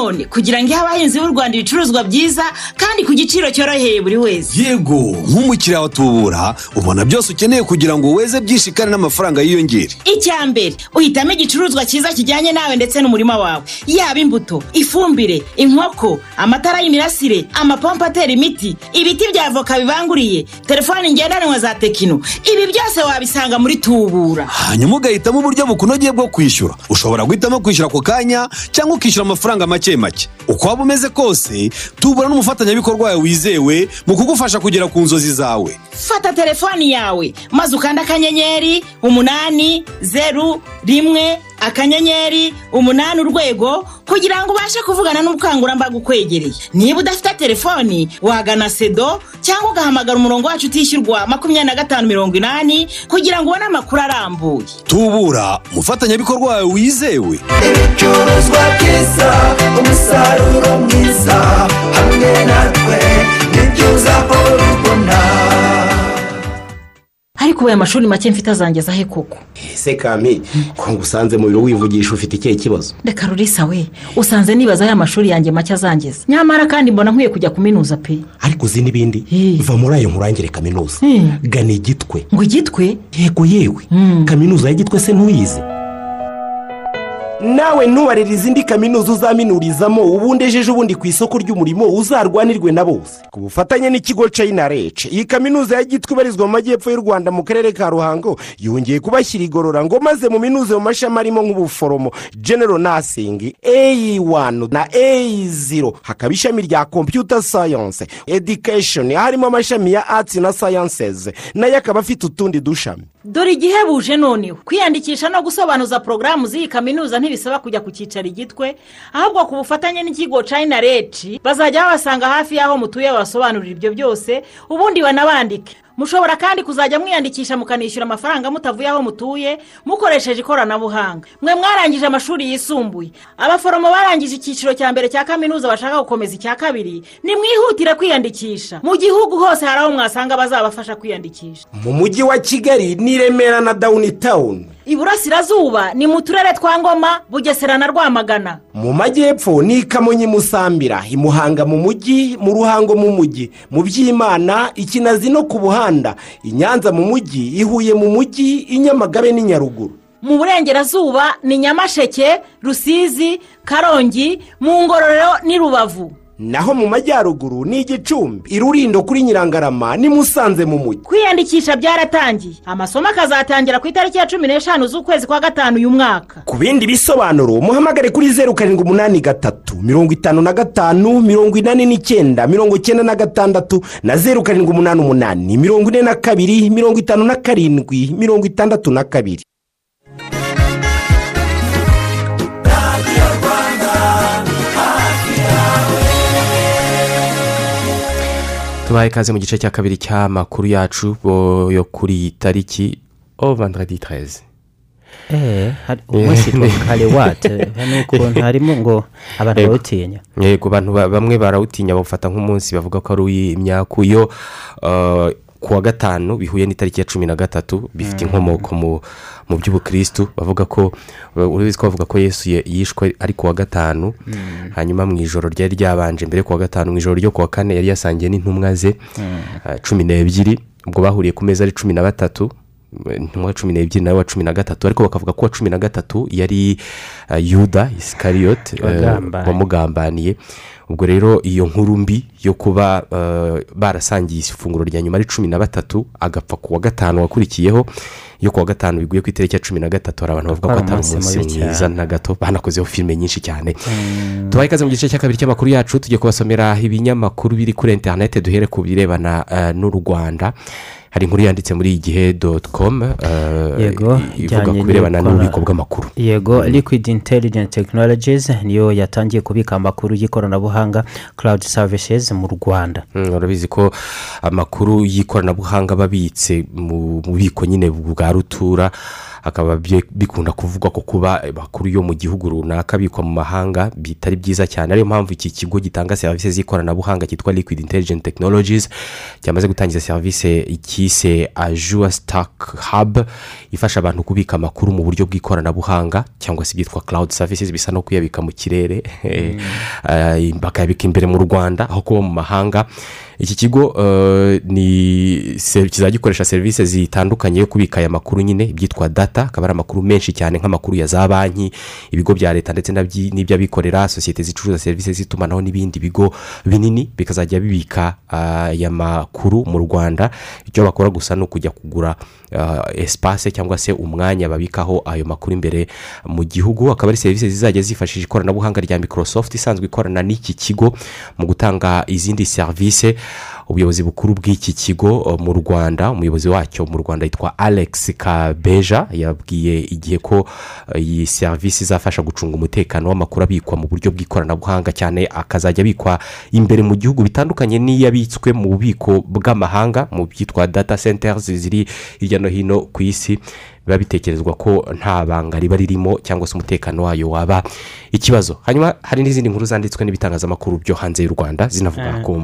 nanone kugira ngo ihe abahinzi b'u rwanda ibicuruzwa byiza kandi ku giciro cyoroheye buri wese. Yego nk'umukiriya wa tubura ubona byose ukeneye kugira ngo weze byinshi kandi n'amafaranga yiyongere. Icya mbere uhitamo igicuruzwa cyiza kijyanye nawe ndetse n'umurima wawe. Yaba imbuto ifumbire inkoko amatara y'imirasire amapompo atera imiti ibiti bya avoka bibanguriye telefoni ngendanwa za tekino. Ibi byose wabisanga muri tubura. Hanyuma ugahitamo uburyo bukunogeye bwo kwishyura. Ushobora guhitamo kwishyura ako kanya cyangwa ukishyura amafaranga make. Make uko waba umeze kose tubura n'umufatanyabikorwa wawe wizewe mu kugufasha kugera ku nzozi zawe. Fata telefoni yawe. Maze ukanda akanyenyeri umunani zeru rimwe akanyenyeri umunani urwego kugira ngo ubashe kuvugana n'ubukangurambaga ukwegereye. Niba udafite telefoni wagana sedo cyangwa ugahamagara umurongo wacu utishyurwa makumyabiri na gatanu mirongo inani kugira ngo ubone amakuru arambuye. Tubura umufatanyabikorwa wawe wizewe. Ibicuruzwa byiza umusaruro mwiza hamwe natwe ni byo ubona ariko ubaye amashuri make mfite azangeza he koko? Ese kami ko ngusanze mu biro wivugisha ufite ikihe kibazo? Reka rurisa we usanze nibaza ya mashuri yanjye make azangeza nyamara kandi mbona nkwiye kujya kuminuza pe. Ariko uzi n'ibindi? Va muri ayo nkurangire kaminuza. Gana igitwe. Ngo igitwe? Yego yewe. Kaminuza y'igitwe se ntuyizi nawe ntubarire izindi kaminuza uzaminurizamo ubundi ejeje ubundi ku isoko ry'umurimo uzarwanirwe na bose. Ku bufatanye n'ikigo china rece iyi kaminuza ya gitwe ibarizwa mu majyepfo y'u rwanda mu karere ka ruhango yongeye kubashyira igorora ngo maze mu minuze mu mashami arimo nk'ubuforomo. Genero nasingi eyi wani na eyi ziro hakaba ishami rya kompiyuta sayanse edikesheni harimo amashami ya atsi na sayanseze na yo akaba afite utundi dushami. Dore igihebuje noneho kwiyandikisha no gusobanuza porogaramu z'iyi kaminuza ntibisaba kujya ku cyicaro igitwe ahubwo ku bufatanye n'ikigo china reci bazajya babasanga hafi y'aho mutuye babasobanurira ibyo byose ubundi banabandike. Mushobora kandi kuzajya mwiyandikisha mukanishyura amafaranga mutavuye aho mutuye mukoresheje ikoranabuhanga. Mwe mwarangije amashuri yisumbuye. Abaforomo barangije icyiciro cya mbere cya kaminuza bashaka gukomeza icya kabiri nimwihutire kwiyandikisha. Mu gihugu hose hari aho mwasanga bazabafasha kwiyandikisha. Mu mujyi wa kigali ni remera na dawuni tawuni iburasirazuba ni mu turere twa ngoma bugesera na rwamagana. Mu majyepfo ni kamonyi musambira i muhanga mu mujyi mu ruhango mu mujyi. Mu byimana ikinazi no ku buhanda. I nyanza mu mujyi i huye mu mujyi i nyamagabe n'i nyaruguru. Mu burengerazuba ni nyamasheke rusizi karongi mu ngororero n'i rubavu. Naho mu majyaruguru ni igicumbi irurindo kuri nyirangarama ni musanze mu mujyi. Kwiyandikisha byaratangiye. Amasomo akazatangira ku itariki ya cumi n'eshanu z'ukwezi kwa gatanu uyu mwaka. Ku bindi bisobanuro muhamagare kuri zeru karindwi umunani gatatu mirongo itanu na gatanu mirongo inani n'icyenda mirongo icyenda na gatandatu na zeru karindwi umunani umunani mirongo ine na kabiri mirongo itanu na karindwi mirongo itandatu na kabiri. Tubaye ikaze mu gice cya kabiri cy'amakuru yacu yo kuri tariki o vandiredi tereze eee umunsi kare wate ni ukuntu harimo ngo abantu Yego. bawutinya. Yego abantu ba- bamwe barawutinya bawufata nk'umunsi bavuga ko ari uw'imyaku yo uh, ku wa gatanu bihuye n'itariki ya cumi na gatatu bifite inkomoko mu mu by'ubukirisitu bavuga ko urabizi ko bavuga ko yesu ye- yishwe ari ku wa gatanu hanyuma mu ijoro ryari ryabanje mbere ku wa gatanu mu ijoro ryo ku wa kane yari yasangiye n'intumwa ze uh, cumi n'ebyiri ubwo bahuriye ku meza ari cumi na batatu intumwa cumi n'ebyiri nawe wa cumi na gatatu ariko bakavuga ko uwa cumi na gatatu yari uh, yuda uh, Wagambaniye. wamugambaniye. Ubwo rero iyo nkuru mbi yo kuba uh, barasangiye ifunguro rya nyuma ari cumi na batatu agapfa ku wa gatanu wakurikiyeho yo ku wa gatanu biguye ku itariki ya cumi na gatatu hari abantu bavuga ko atari umunsi mwiza na gato banakozeho filime nyinshi cyane. Tubaye ikaze mu gice cya kabiri cy'amakuru yacu tugiye kubasomera ibinyamakuru biri kuri interineti duhere ku birebana uh, n'u rwanda. Hari inkuru yanditse muri igihe doti komu yego ivuga ku birebana n'ububiko bw'amakuru. Yego liquid intelligent technologies niyo yatangiye kubika amakuru y'ikoranabuhanga cloud services mu rwanda. Mm, urabizi ko amakuru y'ikoranabuhanga aba abitse mu bubiko nyine bwa rutura. Hakaba bye- bikunda kuvugwa ko kuba amakuru yo mu gihugu runaka abikwa mu mahanga bitari byiza cyane. Ariyo mpamvu iki kigo gitanga serivisi z'ikoranabuhanga cyitwa liquid intelligent technologies cyamaze gutangiza serivisi cyise ajua stack hub ifasha abantu kubika amakuru mu buryo bw'ikoranabuhanga cyangwa se ibyitwa cloud services bisa no kuyabika mu kirere. Eh, bakayabika imbere mu rwanda aho kuba mu mahanga. Iki kigo eh, ni kizajya gikoresha serivisi zitandukanye yo kubika aya makuru nyine ibyitwa data akaba ari amakuru menshi cyane nk'amakuru ya za banki ibigo bya leta ndetse n'iby'abikorera sosiyete zicuruza serivisi z'itumanaho n'ibindi bigo binini bikazajya bibika ah, aya makuru mu rwanda. Icyo bakora gusa ni ukujya kugura ah, espace cyangwa se umwanya babikaho ayo makuru imbere mu gihugu. Akaba ari serivisi zizajya zifashisha ikoranabuhanga rya microsoft isanzwe ikorana n'iki kigo mu gutanga izindi serivisi. Ubuyobozi bukuru bw'iki kigo uh, mu rwanda umuyobozi wacyo mu rwanda yitwa alex kabeja yabwiye igihe ko uh, iyi serivisi izafasha gucunga umutekano w'amakuru abikwa mu buryo bw'ikoranabuhanga cyane akazajya abikwa imbere mu gihugu bitandukanye n'iyo abitswe mu bubiko bw'amahanga mu byitwa data centers ziri hirya no hino ku isi. Biba bitekerezwa ko nta banga riba ririmo cyangwa se umutekano wayo waba ikibazo. Hanyuma hari n'izindi nkuru zanditswe n'ibitangazamakuru byo hanze y'u rwanda zinavuga ko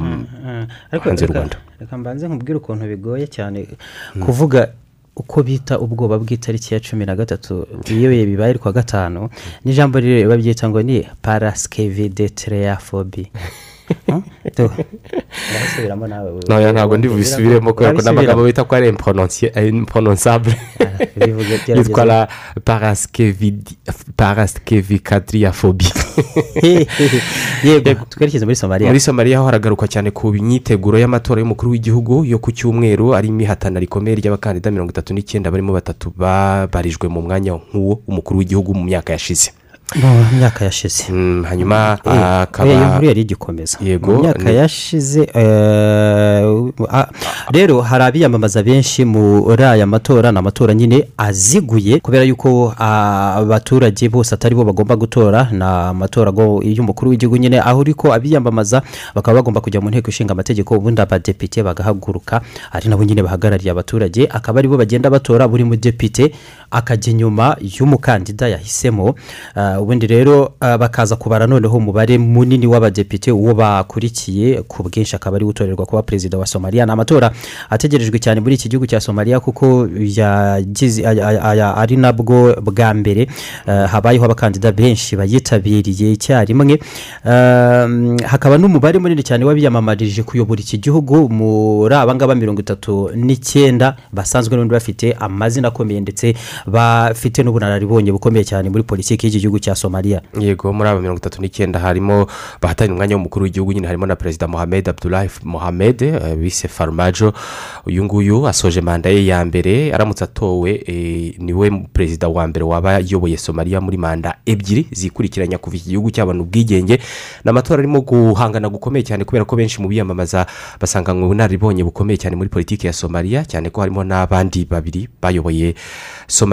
ariko hanze y'u rwanda. reka mbanze nkubwire ukuntu bigoye cyane. Kuvuga uko bita ubwoba bw'itariki ya cumi na gatatu iyo bibaye ari kuwa gatanu n'ijambo rero babyita ngo ni parasikevidetereyafobi urasubiramo nawe ntoya ntabwo ndi bubisubiremo kubera ko n'amagambo bita ko ari imporononsabure yitwa la parasikevikadiriyafobi yego twerekeze muri somaliya muri somaliya ho haragaruka cyane ku myiteguro y'amatora y'umukuru w'igihugu yo ku cyumweru arimo ihatana rikomeye ry'abakandida mirongo itatu n'icyenda barimo batatu babarijwe mu mwanya nk'uwo w'umukuru w'igihugu mu myaka yashize. Mu myaka yashize. Hanyuma Eh, eh, akaba iyo yari igikomeza mu myaka ni- yashize eh, ah, rero hari abiyamamaza benshi muri aya matora ni amatora nyine aziguye kubera yuko ah, abaturage bose atari bo bagomba gutora ni amatora y'umukuru w'igihugu nyine aho uri ko abiyamamaza bakaba bagomba kujya mu nteko ishinga amategeko ubundi abadepite bagahaguruka ari nabo nyine bahagarariye abaturage akaba ari bo bagenda batora buri mudepite akajya inyuma y'umukandida yahisemo. Ah, ubundi rero ah, bakaza kubara noneho umubare munini w'abadepite uwo bakurikiye ku bwinshi akaba ari gutorerwa kuba perezida wa somaliya ni amatora ategerejwe cyane muri iki gihugu cya somaliya kuko ari nabwo bwa mbere. Ah, habayeho abakandida benshi bayitabiriye icyarimwe. Ah, hakaba n'umubare munini cyane w'abiyamamarije kuyobora iki gihugu muri aba ngaba mirongo itatu n'icyenda basanzwe n'ubundi bafite amazina akomeye ndetse bafite n'ubunararibonye bukomeye cyane muri politiki y'iki gihugu cya somaliya yego muri aba mirongo itatu n'icyenda harimo bahatanira umwanya w'umukuru w'igihugu nyine harimo na perezida mohamed abdulahi mohamed eh, bise farumajo uyu nguyu asoje manda ye ya mbere aramutse atowe eh, ni we perezida wa mbere waba ayoboye somaliya muri manda ebyiri zikurikiranya kuva iki gihugu cyabona ubwigenge. Ni amatora arimo guhangana gukomeye cyane kubera ko benshi mu biyamamaza basanganywe ubunararibonye bukomeye cyane muri politiki ya somaliya cyane ko harimo n'abandi babiri bayoboye somaliya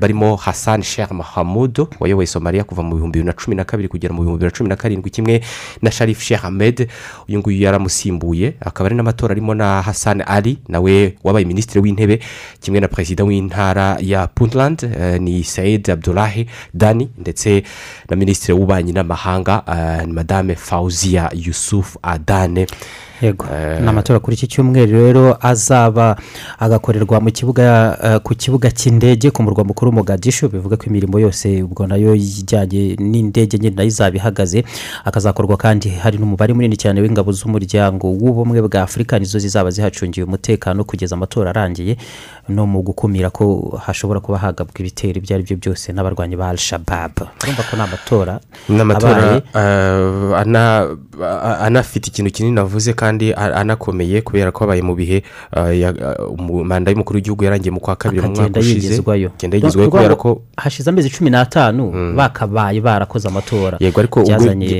barimo hassan sheikh mahamudu wayoboye somaliya kuva mu bihumbi bibiri na cumi na kabiri kugera mu bihumbi bibiri na cumi na karindwi kimwe na sharif sheikh ahmed. Uyu nguyu yaramusimbuye akaba ari n'amatora arimo na hassan ali nawe wabaye minisitiri w'intebe kimwe na perezida w'intara ya puntland eh, ni said abdulahi dani ndetse na minisitiri w'ububanyi n'amahanga ni madame fawziya yusuf adane. Yego. Ni amatora kuri iki cyumweru rero azaba agakorerwa mu kibuga eh, ku kibuga cy'indege ku murwa mukuru Mogadishu bivuga ko imirimo yose ubwo na yo ijyanye n'indege nyine na yo izaba ihagaze. Akazakorwa kandi hari n'umubare munini cyane w'ingabo z'umuryango w'ubumwe bwa afurika nizo zizaba zihacungiye umutekano kugeza amatora arangiye no mu gukumira ko hashobora kuba hagabwa ibitero ibyo ari byo byose n'abarwanyi ba al-shabab urumva ko ni amatora abaye? eh, anafite ikintu kinini avuze kandi a- anakomeye kubera ko abaye mu bihe ya- umu- manda y'umukuru w'igihugu yarangiye mu kwa kabiri mu mwaka ushize. agenda yigezwayo kubera ko hashize amezi cumi n'atanu bakabaye barakoze amatora. Yego ariko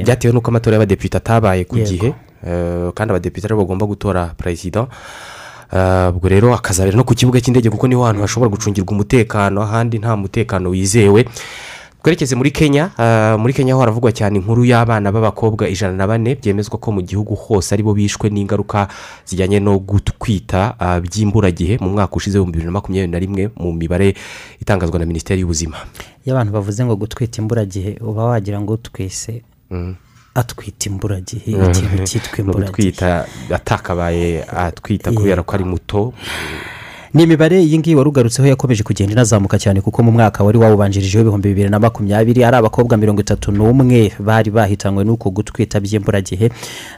byatewe n'uko amatora y'abadepite atabaye ku gihe eh, kandi abadepite ari bo bagomba gutora perezida ubwo rero akazabera no ku kibuga cy'indege kuko ni ho hantu hashobora gucungirwa umutekano ahandi nta mutekano wizewe. Twerekeze muri kenya ah, muri kenya ho haravugwa cyane inkuru y'abana b'abakobwa ijana na bane byemezwa ko mu gihugu hose ari bo bishwe n'ingaruka zijyanye no gutwita ah, by'imburagihe mu mwaka ushize w'ibihumbi bibiri na makumyabiri na rimwe mu mibare itangazwa na minisiteri y'ubuzima. Iyo abantu bavuze ngo gutwita imburagihe uba wagira ngo twese atwita imburagihe ikintu cyitwa imburagihe. atakabaye atwita kubera ko ari muto. Ni imibare iyi ngiyi wari ugarutseho yakomeje kugenda inazamuka cyane kuko mu mwaka wari wawubanjirijeho ibihumbi bibiri na makumyabiri ari abakobwa mirongo itatu n'umwe bari bahitanywe n'uko gutwita by'imburagihe.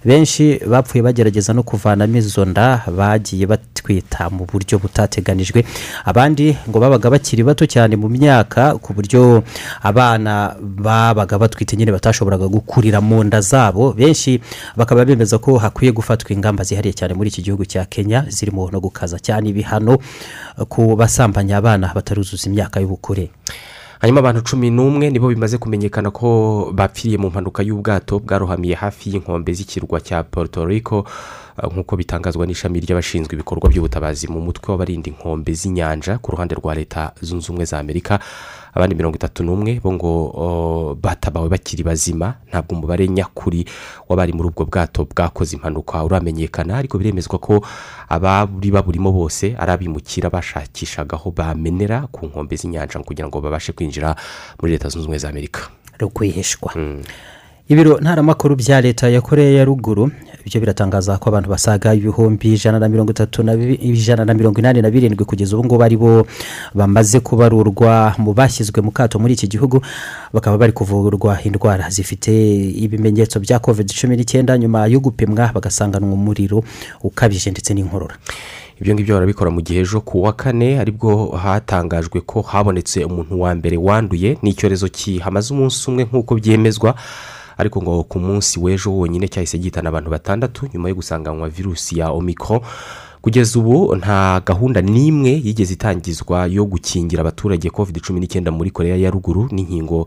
Benshi bapfuye bagerageza no kuvanamo izo nda bagiye batwita mu buryo butateganijwe. Abandi ngo babaga bakiri bato cyane mu myaka ku buryo abana babaga batwite nyine batashoboraga gukurira mu nda zabo. Benshi bakaba bemeza ko hakwiye gufatwa ingamba zihariye cyane muri iki gihugu cya kenya zirimo no gukaza cyane ibihano ku basambanya abana bataruzuza imyaka y'ubukure. Hanyuma abantu cumi n'umwe nibo bimaze kumenyekana ko bapfiriye mu mpanuka y'ubwato bwarohamiye hafi y'inkombe z'ikirwa cya Puerto Rico uh, nk'uko bitangazwa n'ishami ry'abashinzwe ibikorwa by'ubutabazi mu mutwe w'abarinda inkombe z'inyanja ku ruhande rwa leta zunze ubumwe za amerika abandi mirongo itatu n'umwe bo ngo batabawe bakiri bazima ntabwo umubare nyakuri w'abari muri ubwo bwato bwakoze impanuka. Uramenyekana ariko biremezwa ko abari baburimo bose ari abimukira bashakishaga aho bamenera ku nkombe z'inyanja kugira ngo babashe kwinjira muri leta zunze ubumwe za amerika. Rwihishwa ibiro ntaramakuru bya leta ya koreya ya ruguru byo biratangaza ko abantu basaga ibihumbi ijana na mirongo itatu ijana na mirongo inani na birindwi kugeza ubu ngubu ari bo bamaze kubarurwa mu bashyizwe mu kato muri iki gihugu bakaba bari kuvurwa indwara zifite ibimenyetso bya covid cumi n'icyenda nyuma yo gupimwa bagasanganwa umuriro ukabije ndetse n'inkorora. Ibyo ngibyo barabikora mu gihe ejo ku wa kane ari bwo hatangajwe ko habonetse umuntu wa mbere wanduye ni icyorezo kihamaze umunsi umwe nk'uko byemezwa. Ariko ngo ku munsi w'ejo wonyine cyahise gihitana abantu batandatu nyuma yo gusanganywa virusi ya omikoro kugeza ubu nta gahunda n'imwe yigeze itangizwa yo gukingira abaturage covid cumi n'icyenda muri koreya ya ruguru n'inkingo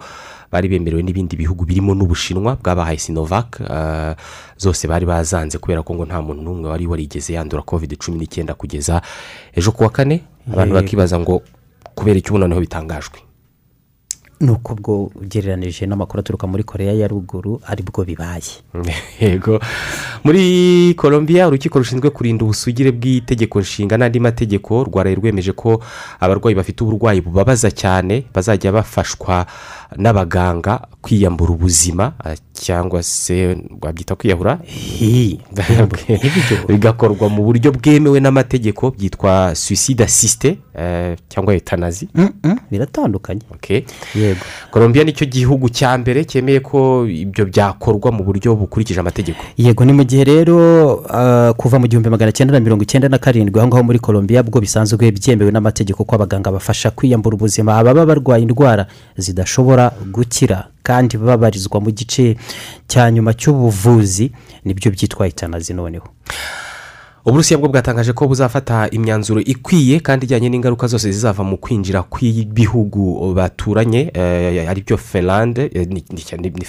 bari bemerewe n'ibindi bihugu birimo n'ubushinwa bwabahaye sinovac eh, zose bari bazanze kubera ko ngo nta muntu n'umwe wari warigeze yandura covid cumi n'icyenda kugeza ejo ku wa kane. Abantu bakibaza ngo kubera icyo ubu noneho bitangajwe? Ni uko ubwo ugereranije n'amakuru aturuka muri koreya ya ruguru ari bwo bibaye. Yego. Muri colombia urukiko rushinzwe kurinda ubusugire bw'itegeko nshinga n'andi mategeko rwaraye rwemeje ko abarwayi bafite uburwayi bubabaza cyane bazajya bafashwa n'abaganga kwiyambura ubuzima ah, cyangwa se wabyita kwiyahura? Bigakorwa mu buryo bwemewe n'amategeko byitwa suicide assiste eh, cyangwa etanazi biratandukanye. Yego. Colombia ni cyo gihugu cya mbere cyemeye ko ibyo byakorwa mu buryo bukurikije amategeko. Yego ni mu gihe rero ah, kuva mu gihumbi magana cyenda na mirongo icyenda na karindwi aho ngaho muri colombia bwo bisanzwe byemewe n'amategeko ko abaganga bafasha kwiyambura ubuzima ababa barwaye indwara zidashobora gukira kandi babarizwa mu gice cya nyuma cy'ubuvuzi ni byo byitwa itanazi noneho. Uburusiya bwo bwatangaje ko buzafata imyanzuro ikwiye kandi ijyanye n'ingaruka zose zizava mu kwinjira kw'ibihugu baturanye eh, ari byo finlande eh, ni-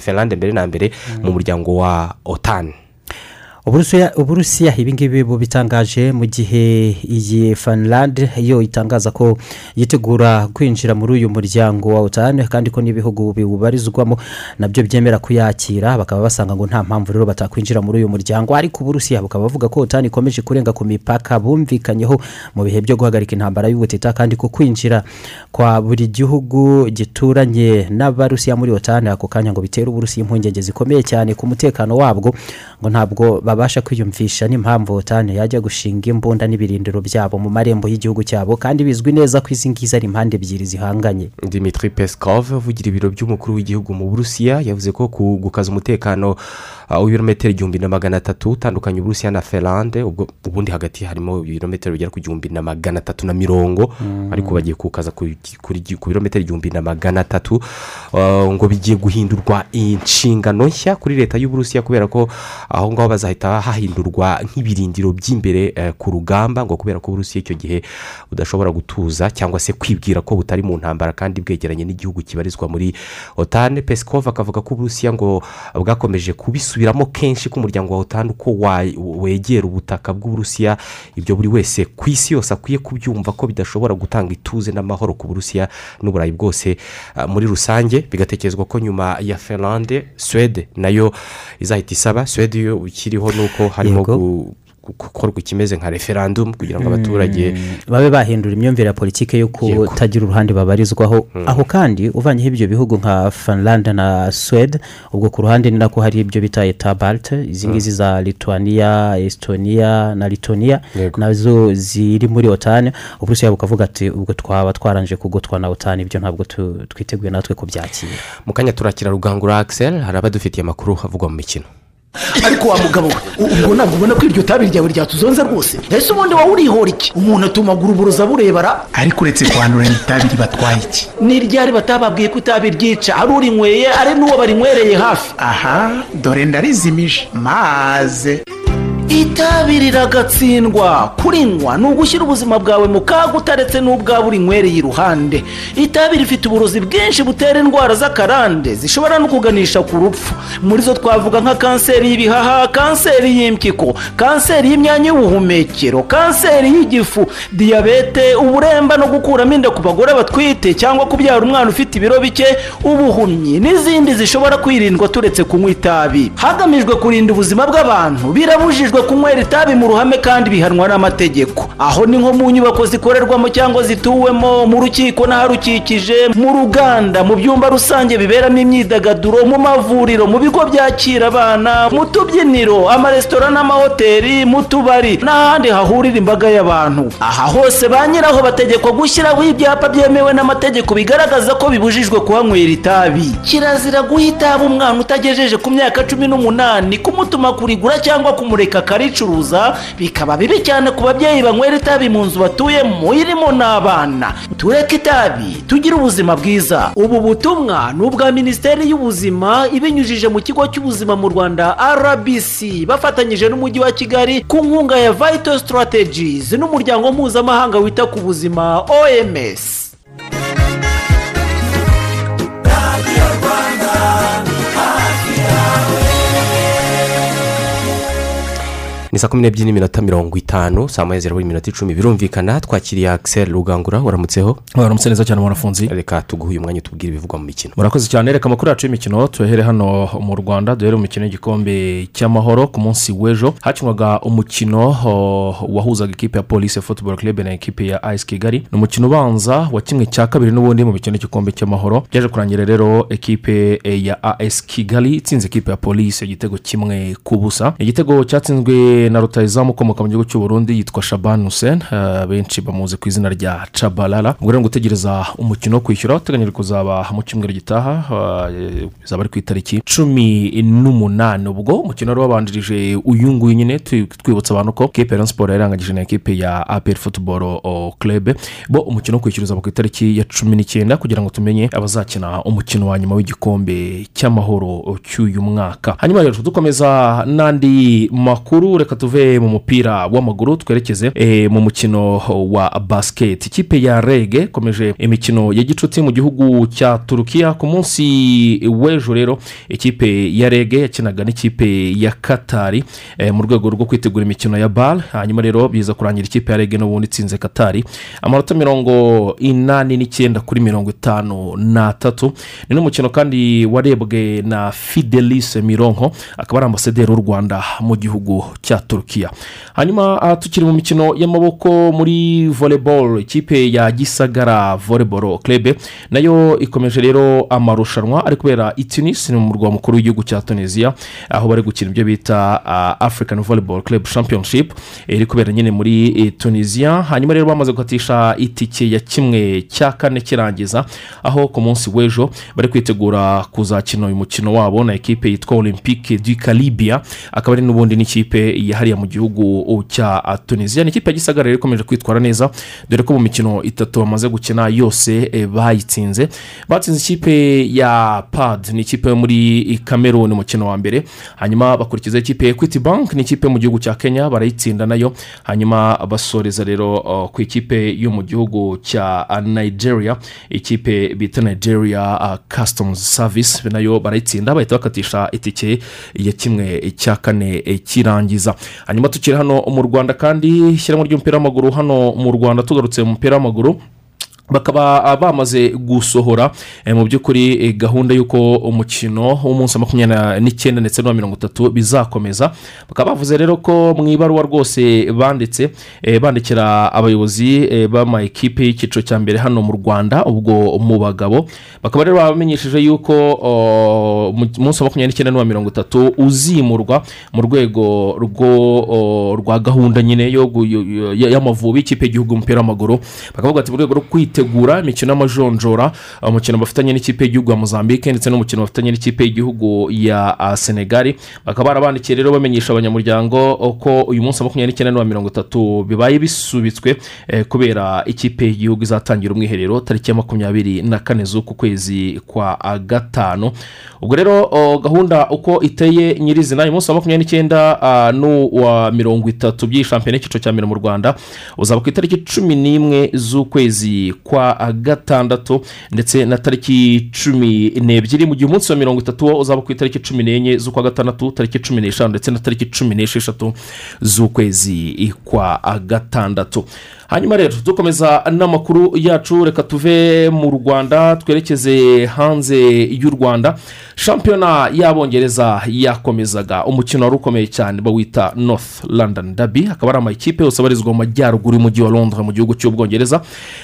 finlande mbere na mbere mu muryango wa otani Uburusiya- uburusiya ibi ngibi bubitangaje mu gihe iyi finland yo itangaza ko yitegura kwinjira muri uyu muryango wa otani kandi ko n'ibihugu biwubarizwamo na byo byemera kuyakira bakaba basanga ngo nta mpamvu rero batakwinjira muri uyu muryango. Ariko uburusiya bukaba buvuga ko otani ikomeje kurenga ku mipaka bumvikanyeho mu bihe byo guhagarika intambara y'ubutita kandi ko kwinjira kwa buri gihugu gituranye n'abarusiya muri otani ako kanya ngo bitere uburusiya impungenge zikomeye cyane ku mutekano wabwo ngo ntabwo babasha kwiyumvisha n'impamvu otani yajya gushinga imbunda n'ibirindiro byabo mu marembo y'igihugu cyabo kandi bizwi neza ko izi ngizi ari impande ebyiri zihanganye. Dimitri peskov uvugira ibiro by'umukuru w'igihugu mu burusiya yavuze ko gukaza umutekano w'ibirometero igihumbi na magana atatu utandukanye uburusiya na ubwo ubundi hagati harimo ibirometero bigera ku gihumbi na magana atatu na mirongo Mm. ariko bagiye kukaza ku birometero igihumbi na magana atatu uh, ngo bigiye guhindurwa inshingano nshya kuri leta y'uburusiya kubera ko aho ngaho bazahita hahindurwa nk'ibirindiro by'imbere eh, ku rugamba ngo kubera ko uburusiya icyo gihe budashobora gutuza cyangwa se kwibwira ko butari mu ntambara kandi bwegeranye n'igihugu kibarizwa muri otani pesikov akavuga ko uburusiya ngo bwakomeje kubisubiramo kenshi ko umuryango wa otani uko wegera ubutaka bw'uburusiya. Ibyo buri wese ku isi yose akwiye kubyumva ko bidashobora gutanga ituze n'amahoro ku burusiya n'uburayi bwose. Ah, muri rusange bigatekerezwa ko nyuma ya finlande suwede na yo izahita isaba. Suwede yo ikiriho ni uko harimo gukorwa ikimeze nka referandumu kugira ngo abaturage babe bahindura imyumvire ya politiki yo kutagira uruhande babarizwaho. Aho kandi uvanyeho ibyo bihugu nka finland na suwede ubwo ku ruhande ni nako hari ibyo bita eta balte izi Mm. ngizi za lituania estonia na litonia Yego. na zo ziri muri otani. Uburusiya bukavuga ati ubwo twaba twaranje kugotwa na otani ibyo ntabwo twiteguye natwe kubyakira. Mu kanya turakira rugangura akisel hari abadufitiye amakuru avugwa mu mikino. Ariko wa mugabo we ubwo ntabwo ubona ko iryo tabi ryawe ryatuzonze rwose? Ese ubundi wowe urihora iki? Umuntu atumagura uburozi aburebara ariko uretse kwandura itabi ribatwaye iki? Ni iryari batababwiye ko itabi ryica? Ari urinyweye ari n'uwo barinywereye hafi. Aha dore ndarizimije. Maze. Itabi riragatsindwa kurinywa ni ugushyira ubuzima bwawe mu kaga utaretse n'ubwaba urinywereye iruhande itabi rifite uburozi bwinshi butera indwara z'akarande zishobora no kuganisha ku rupfu. Muri zo twavuga nka kanseri y'ibihaha kanseri y'impyiko kanseri y'imyanya y'ubuhumekero kanseri y'igifu diyabete uburemba no gukuramo inda ku bagore batwite cyangwa kubyara umwana ufite ibiro bike ubuhumyi n'izindi zishobora kwirindwa turetse kunywa itabi. Hagamijwe kurinda ubuzima bw'abantu birabujijwe kunywera itabi mu ruhame kandi bihanwa n'amategeko. Aho ni nko mu nyubako zikorerwamo cyangwa zituwemo mu rukiko n'aharukikije mu ruganda mu byumba rusange biberamo imyidagaduro mu mavuriro mu bigo byakira abana mu tubyiniro amaresitora n'amahoteli mu tubari n'ahandi hahurira imbaga y'abantu. Aha hose ba nyiraho bategekwa gushyiraho ibyapa byemewe n'amategeko bigaragaza ko bibujijwe kuhanywera itabi. Kirazira guha itabi umwana utagejeje ku myaka cumi n'umunani kumutuma kurigura cyangwa kumureka akaricuruza bikaba bibi cyane ku babyeyi banywera itabi mu nzu batuyemo irimo n'abana. Tureke itabi tugire ubuzima bwiza. Ubu butumwa ni ubwa minisiteri y'ubuzima ibinyujije mu kigo cy'ubuzima mu rwanda rbc bafatanyije n'umujyi wa kigali ku nkunga ya vital strategies n'umuryango mpuzamahanga wita ku buzima oms saa kumi n'ebyiri n'iminota mirongo itanu saa moya zirabura iminota icumi. Birumvikana twakiriye akisel rugangura waramutseho? Waramutse neza cyane wanafunzi reka tuguhe uyu mwanya tubwire ibivugwa mu mikino. Murakoze cyane reka amakuru yacu y'imikino tuyahere hano mu rwanda duhere mu mikino y'igikombe cy'amahoro ku munsi w'ejo. Hakinwaga umukino wahuzaga ikipe ya polisi football club na ikipe ya ayisi kigali. Ni umukino ubanza wa kimwe cya kabiri n'ubundi mu mikino y'igikombe cy'amahoro. Byaje kurangira rero ekipe eh, ya as kigali itsinze ikipe ya polisi igitego kimwe ku busa. Igitego cyatsinzwe na rutayizamu ukomoka mu gihugu cy'u Burundi yitwa shabani hussein. Eh, benshi bamuzi ku izina rya cabalala ubwo rero gutegereza umukino wo kwishyura uteganyijwe kuzaba mu cyumweru gitaha eh, bizaba ari ku itariki cumi n'umunani. Ubwo umukino wari wabanjirije uyu nguyu nyine twibutsa abantu ko kipe ya siporo yarangagije na ekipe ya aperi futuboro club. Bo umukino wo kwishyura uzaba ku itariki ya cumi n'icyenda kugira ngo tumenye abazakina umukino wa nyuma w'igikombe cy'amahoro cy'uyu mwaka. Hanyuma rero dukomeza n'andi makuru. Reka tuve mu mupira w'amaguru twerekeze eh, mu mukino wa basiketi ikipe ya rege ikomeje imikino ya gicuti mu gihugu cya turukiya. Ku munsi w'ejo rero ikipe ya rege yakinaga n'ikipe ya katari eh, mu rwego rwo kwitegura imikino ya bare hanyuma rero biza kurangira ikipe ya rege n'ubundi itsinze katari amanota mirongo inani n'icyenda kuri mirongo itanu n'atatu. Ni n'umukino kandi warebwe na fidelise mironko akaba ari ambasaderi w'u rwanda mu gihugu cya turukiya hanyuma aha tukiri mu mikino y'amaboko muri volleyball ikipe ya gisagara volleyball club na yo ikomeje rero amarushanwa ari kubera i tunis ni mu murwa mukuru w'igihugu cya tunisiya aho bari gukina ibyo bita uh, african volleyball club championship iri kubera nyine muri eh, tunisiya hanyuma rero bamaze gukatisha itike ya kimwe cya kane kirangiza aho ku munsi w'ejo bari kwitegura kuzakina uyu mukino wabo na ekipe yitwa olympique du calibia akaba ari n'ubundi n'ikipe hariya mu gihugu cya tunisiya ni ikipe gisagara ikomeje kwitwara neza dore ko mu mikino itatu bamaze gukina yose eh, bayitsinze. Batsinze ikipe ya pad ni ikipe yo muri cameroon umukino wa mbere. Hanyuma bakurikiza ikipe ya equity bank ni ikipe yo mu gihugu cya kenya barayitsinda na yo. Hanyuma basoreza rero ku ikipe yo mu gihugu cya nigeria. Ikipe bita nigeria customs service na yo barayitsinda bahita bakatisha itike ya kimwe cya kane eh, kirangiza. Hanyuma tukiri hano mu rwanda kandi ishyirahamwe ry'umupira w'amaguru hano mu rwanda tugarutse mu mupira w'amaguru. Bakaba ah, bamaze gusohora eh, mu by'ukuri eh, gahunda y'uko umukino w'umunsi wa makumyabiri n'icyenda ndetse n'uwa mirongo itatu bizakomeza. Bakaba bavuze rero ko mu ibaruwa rwose banditse eh, bandikira abayobozi b'amakipe y'icyiciro cya mbere hano mu rwanda ubwo mu bagabo. Bakaba rero babamenyesheje y'uko oh, mu munsi wa makumyabiri n'icyenda n'uwa mirongo itatu uzimurwa mu rwego rwa gahunda nyine y'amavubi y'ikipe y'igihugu y'umupira w'amaguru. Bakavuga ati mu rwego rwo kwitegura imikino y'amajonjora umukino bafitanye n'ikipe y'igihugu ya mozambique ndetse n'umukino bafitanye n'ikipe y'igihugu ya ah, senegali bakaba barabandikiye rero bamenyesha abanyamuryango ko uyu munsi makumyabiri n'icyenda n'uwa mirongo itatu bibaye bisubitswe eh, kubera ikipe y'igihugu izatangira umwiherero tariki ya makumyabiri na kane z'uku kwezi kwa ah, gatanu. Ubwo rero gahunda uko iteye nyirizina uyu munsi wa makumyabiri n'icyenda ah, n'uwa mirongo itatu by'iyi shampiyona y'icyiciro cya mbere mu rwanda uzaba ku itariki cumi n'imwe z'ukwezi kwa gatandatu ndetse na tariki cumi n'ebyiri mu gihe umunsi wa mirongo itatu wo uzaba ku itariki cumi n'enye z'ukwa gatandatu tariki cumi n'eshanu ndetse na tariki cumi n'esheshatu z'ukwezi kwa gatandatu. Hanyuma rero dukomeza n'amakuru yacu. Reka tuve mu rwanda twerekeze hanze y'u rwanda. Shampiyona y'abongereza yakomezaga. Umukino wari ukomeye cyane bawita north london dabi akaba ari amakipe yose abarizwa mu majyaruguru y'umujyi wa londres mu gihugu cy'ubwongereza.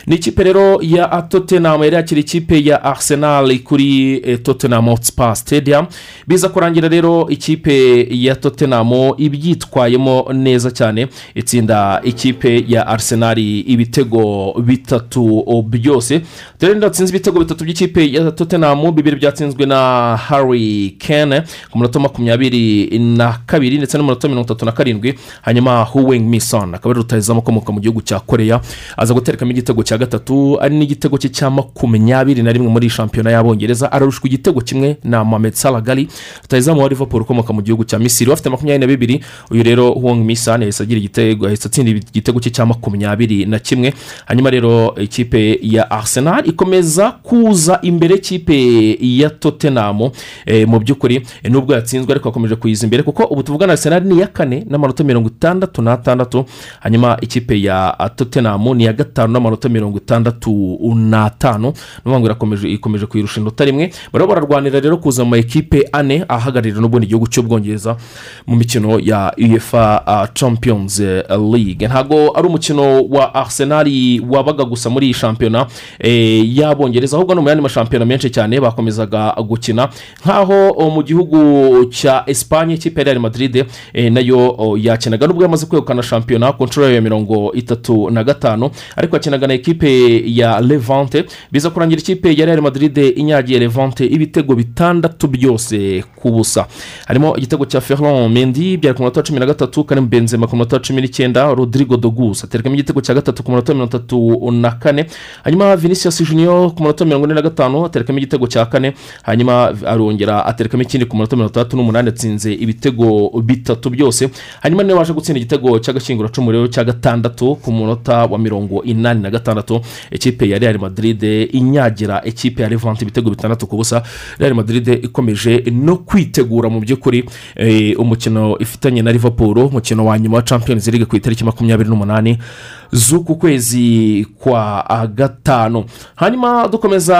Ni ikipe rero ya tottenham yari yakira ikipe ya arsenal kuri eh, tottenham hotspur stadium. Biza kurangira rero ikipe ya tottenham ibyitwayemo neza cyane. Itsinda ikipe ya arsenal ibitego bitatu byose rero ndatsinze ibitego bitatu by'ikipe ya tottenham bibiri byatsinzwe na harry kane ku munota makumyabiri na kabiri ndetse n'umunota mirongo itatu na karindwi. Hanyuma huweng mison akaba ari rutahizamu ukomoka mu gihugu cya koreya aza guterekamo igitego cya gatatu. Ari n'igitego cye cya makumyabiri na rimwe muri shampiyona y'abongereza. Ararushwa igitego kimwe na mohamed salagari rutahizamu wa liverpool ukomoka mu gihugu cya misiri. Afite makumyabiri na bibiri. Uyu rero huweng mison yahise agira igitego yahise atsinda igitego cye cya makumyabiri na kimwe. Hanyuma rero ikipe ya arsenal ikomeza kuza imbere. Y'ikipe ya tottenham eh, mu by'ukuri eh, nubwo yatsinzwe ariko akomeje kuyiza imbere kuko ubu tuvugana arsenal ni iya kane n'amanota mirongo itandatu n'atandatu. Hanyuma ikipe ya tottenham ni iya gatanu n'amanota mirongo itandatu n'atanu. Ni ukuvuga ngo irakomeje ikomeje kuyirusha inota rimwe. Bariho bararwanira rero kuza mu makipe ane ahagararira n'ubundi igihugu cy'ubwongereza mu mikino ya uefa uh, champions eh, league. Ntabwo ari umukino wa arsenal wabaga gusa muri iyi shampiyona eh, y'abongereza ahubwo no mu yandi mashampiyona menshi cyane bakomezaga gukina. Nk'aho mu gihugu cya esipanye ikipe ya real madrid eh, na yo yakinaga. Nubwo yamaze kwegukana shampiyona ku nshuro ya mirongo itatu na gatanu ariko yakinaga na ekipe ya levante. Biza kurangira ikipe ya real madrid inyagiye levante ibitego bitandatu byose ku busa. Harimo igitego cya ferland mendi byari ku munota wa cumi na gatatu karim benzema ku munota wa cumi n'icyenda rodrigo dogus aterekamo igitego cya gatatu ku munota mirongo itatu na kane. Hanyuma vinicius junior ku munota mirongo ine na gatanu aterekamo igitego cya kane. Hanyuma arongera aterekamo ikindi ku munota mirongo itandatu n'umunani atsinze ibitego bitatu byose. Hanyuma ni we waje gutsinda igitego cy'agashyinguracumu rero cya gatandatu ku munota wa mirongo inani na gatandatu. Ikipe ya real madrid inyagira ikipe ya levante ibitego bitandatu ku busa. Real madrid ikomeje no kwitegura mu by'ukuri eh, umukino ifitanye na liverpool umukino wa nyuma wa champions league ku itariki makumyabiri n'umunani. Z'uku kwezi kwa gatanu hanyuma dukomeza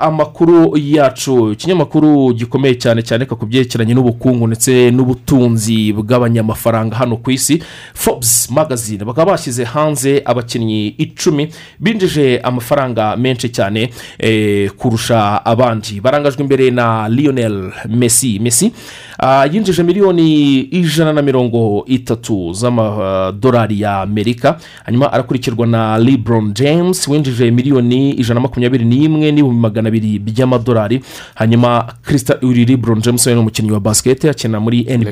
amakuru yacu. Ikinyamakuru gikomeye cyane cyane ku byerekeranye n'ubukungu ndetse n'ubutunzi bw'abanyamafaranga hano ku isi forbes magazine. Bakaba bashyize hanze abakinnyi icumi binjije amafaranga menshi cyane eh, kurusha abandi. Barangajwe imbere na lionel messi. Messi ah, yinjije miliyoni ijana na mirongo itatu z'amadolari y'amerika hanyuma arakurikirwa na lebron james. Winjije miliyoni ijana na makumyabiri n'imwe n'ibihumbi magana abiri by'amadolari hanyuma Christa- uri lebron james we ni umukinnyi wa basiketi akina muri nba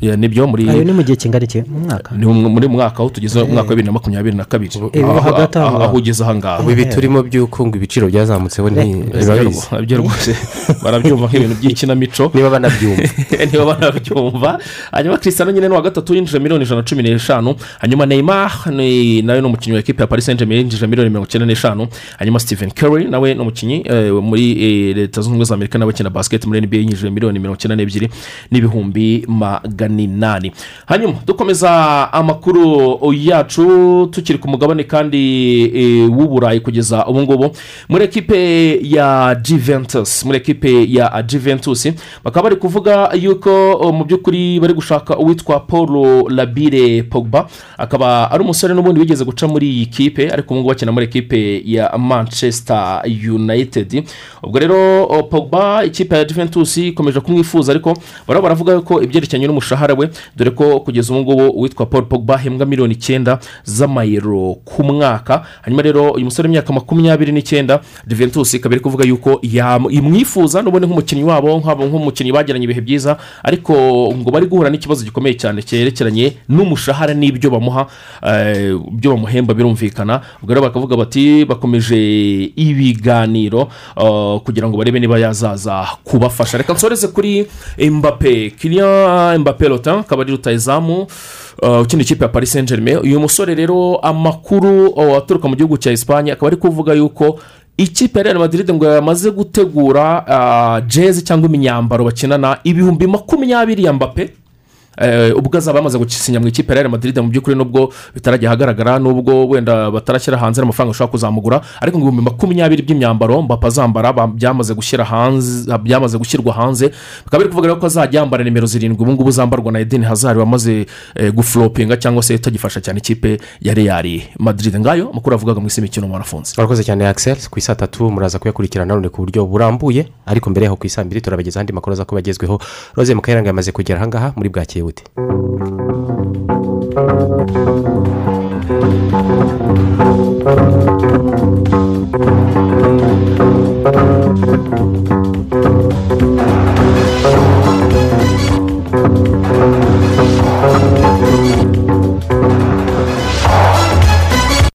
Yeah, ni byo muri ayo ni mu gihe kingana iki mu mwaka ni mu- muri mwaka aho tugeze mu mwaka wa bibiri na makumyabiri na kabiri Aho- hagati aho aho ngaho. aho ugeze aha ngaha ubu ibi turimo by'uko ibiciro byazamutseho ntibabizi na byo rwose barabyumva nk'ibintu by'ikinamico niba banabyumva niba banabyumva hanyuma christian nyine ni uwa gatatu yinjije miliyoni ijana na cumi n'eshanu. Hanyuma neymar ni- nawe ni umukinnyi wa ekipa ya paris saint germain yinjije miliyoni mirongo icyenda n'eshanu. Hanyuma stephen curry nawe ni umukinnyi eh, muri eh, leta zunze ubumwe za amerika nawe akina basket muri nba yinjije miliyoni mirongo icyenda n'ebyiri n'ibihumbi magana inani. Hanyuma dukomeza amakuru yacu tukiri ku mugabane kandi eh, w'uburayi kugeza ubu ngubu. Muri ekipe ya Juventus muri ekipe ya Juventus bakaba bari kuvuga yuko oh, mu by'ukuri bari gushaka uwitwa paul labire pogba. Akaba ari umusore n'ubundi wigeze guca muri iyi kipe ariko ubu ngubu akina muri ekipe ya manchester united. Ubwo rero oh, pogba ikipe ya Juventus ikomeje kumwifuza ariko baraba baravuga ko ibyerekeranye n'umushahara we dore ko kugeza ubu ngubu uwitwa paul pogba ahembwa miliyoni icyenda z'amayero ku mwaka. Hanyuma rero uyu musore w'imyaka makumyabiri n'icyenda Juventus ikaba iri kuvuga yuko imwifuza n'ubundi nk'umukinnyi wabo nk'umukinnyi bagiranye ibihe byiza ariko ngo bari guhura n'ikibazo gikomeye cyane cyerekeranye n'umushahara n'ibyo bamuha eh, ibyo bamuhemba birumvikana. Ubwo rero bakavuga bati bakomeje ibiganiro eh, kugira ngo barebe niba yazaza kubafasha. Reka nsoreze kuri mbappe. Kiriya mbappe rotin akaba ari rutayizamu ukina ikipe ya paris saint germain uyu musore rero amakuru uh, aturuka mu gihugu cya esipanye akaba ari kuvuga yuko ikipe ya real madrid ngo yamaze gutegura uh, jezi cyangwa imyambaro bakinana ibihumbi makumyabiri ya mbappe Eh, ubwo azaba yamaze gusinya mu ikipe ya madrid mu by'ukuri nubwo bitarajya ahagaragara nubwo wenda batarashyira hanze n'amafaranga ashobora kuzamugura ariko ngo ibihumbi makumyabiri by'imyambaro mbapa azambara ba- byamaze gushyira hanze byamaze gushyirwa hanze. Bikaba biri kuvuga ko azajya yambara nimero zirindwi. Ubu ngubu zambarwa na edeni hazari wamaze eh, gufuropinga cyangwa se itagifasha cyane ikipe ya real madrid. Ngayo amakuru avugaga mu isi y'imikino mwarafunze murakoze cyane axel. Ku isaa tatu muraza kuyakurikirana none ku buryo burambuye. Ariko mbere yaho ku isaa mbiri turabageza andi makuru aza kuba agezweho roze mukayiranga yamaze kugera ahangaha muri bwakeye you.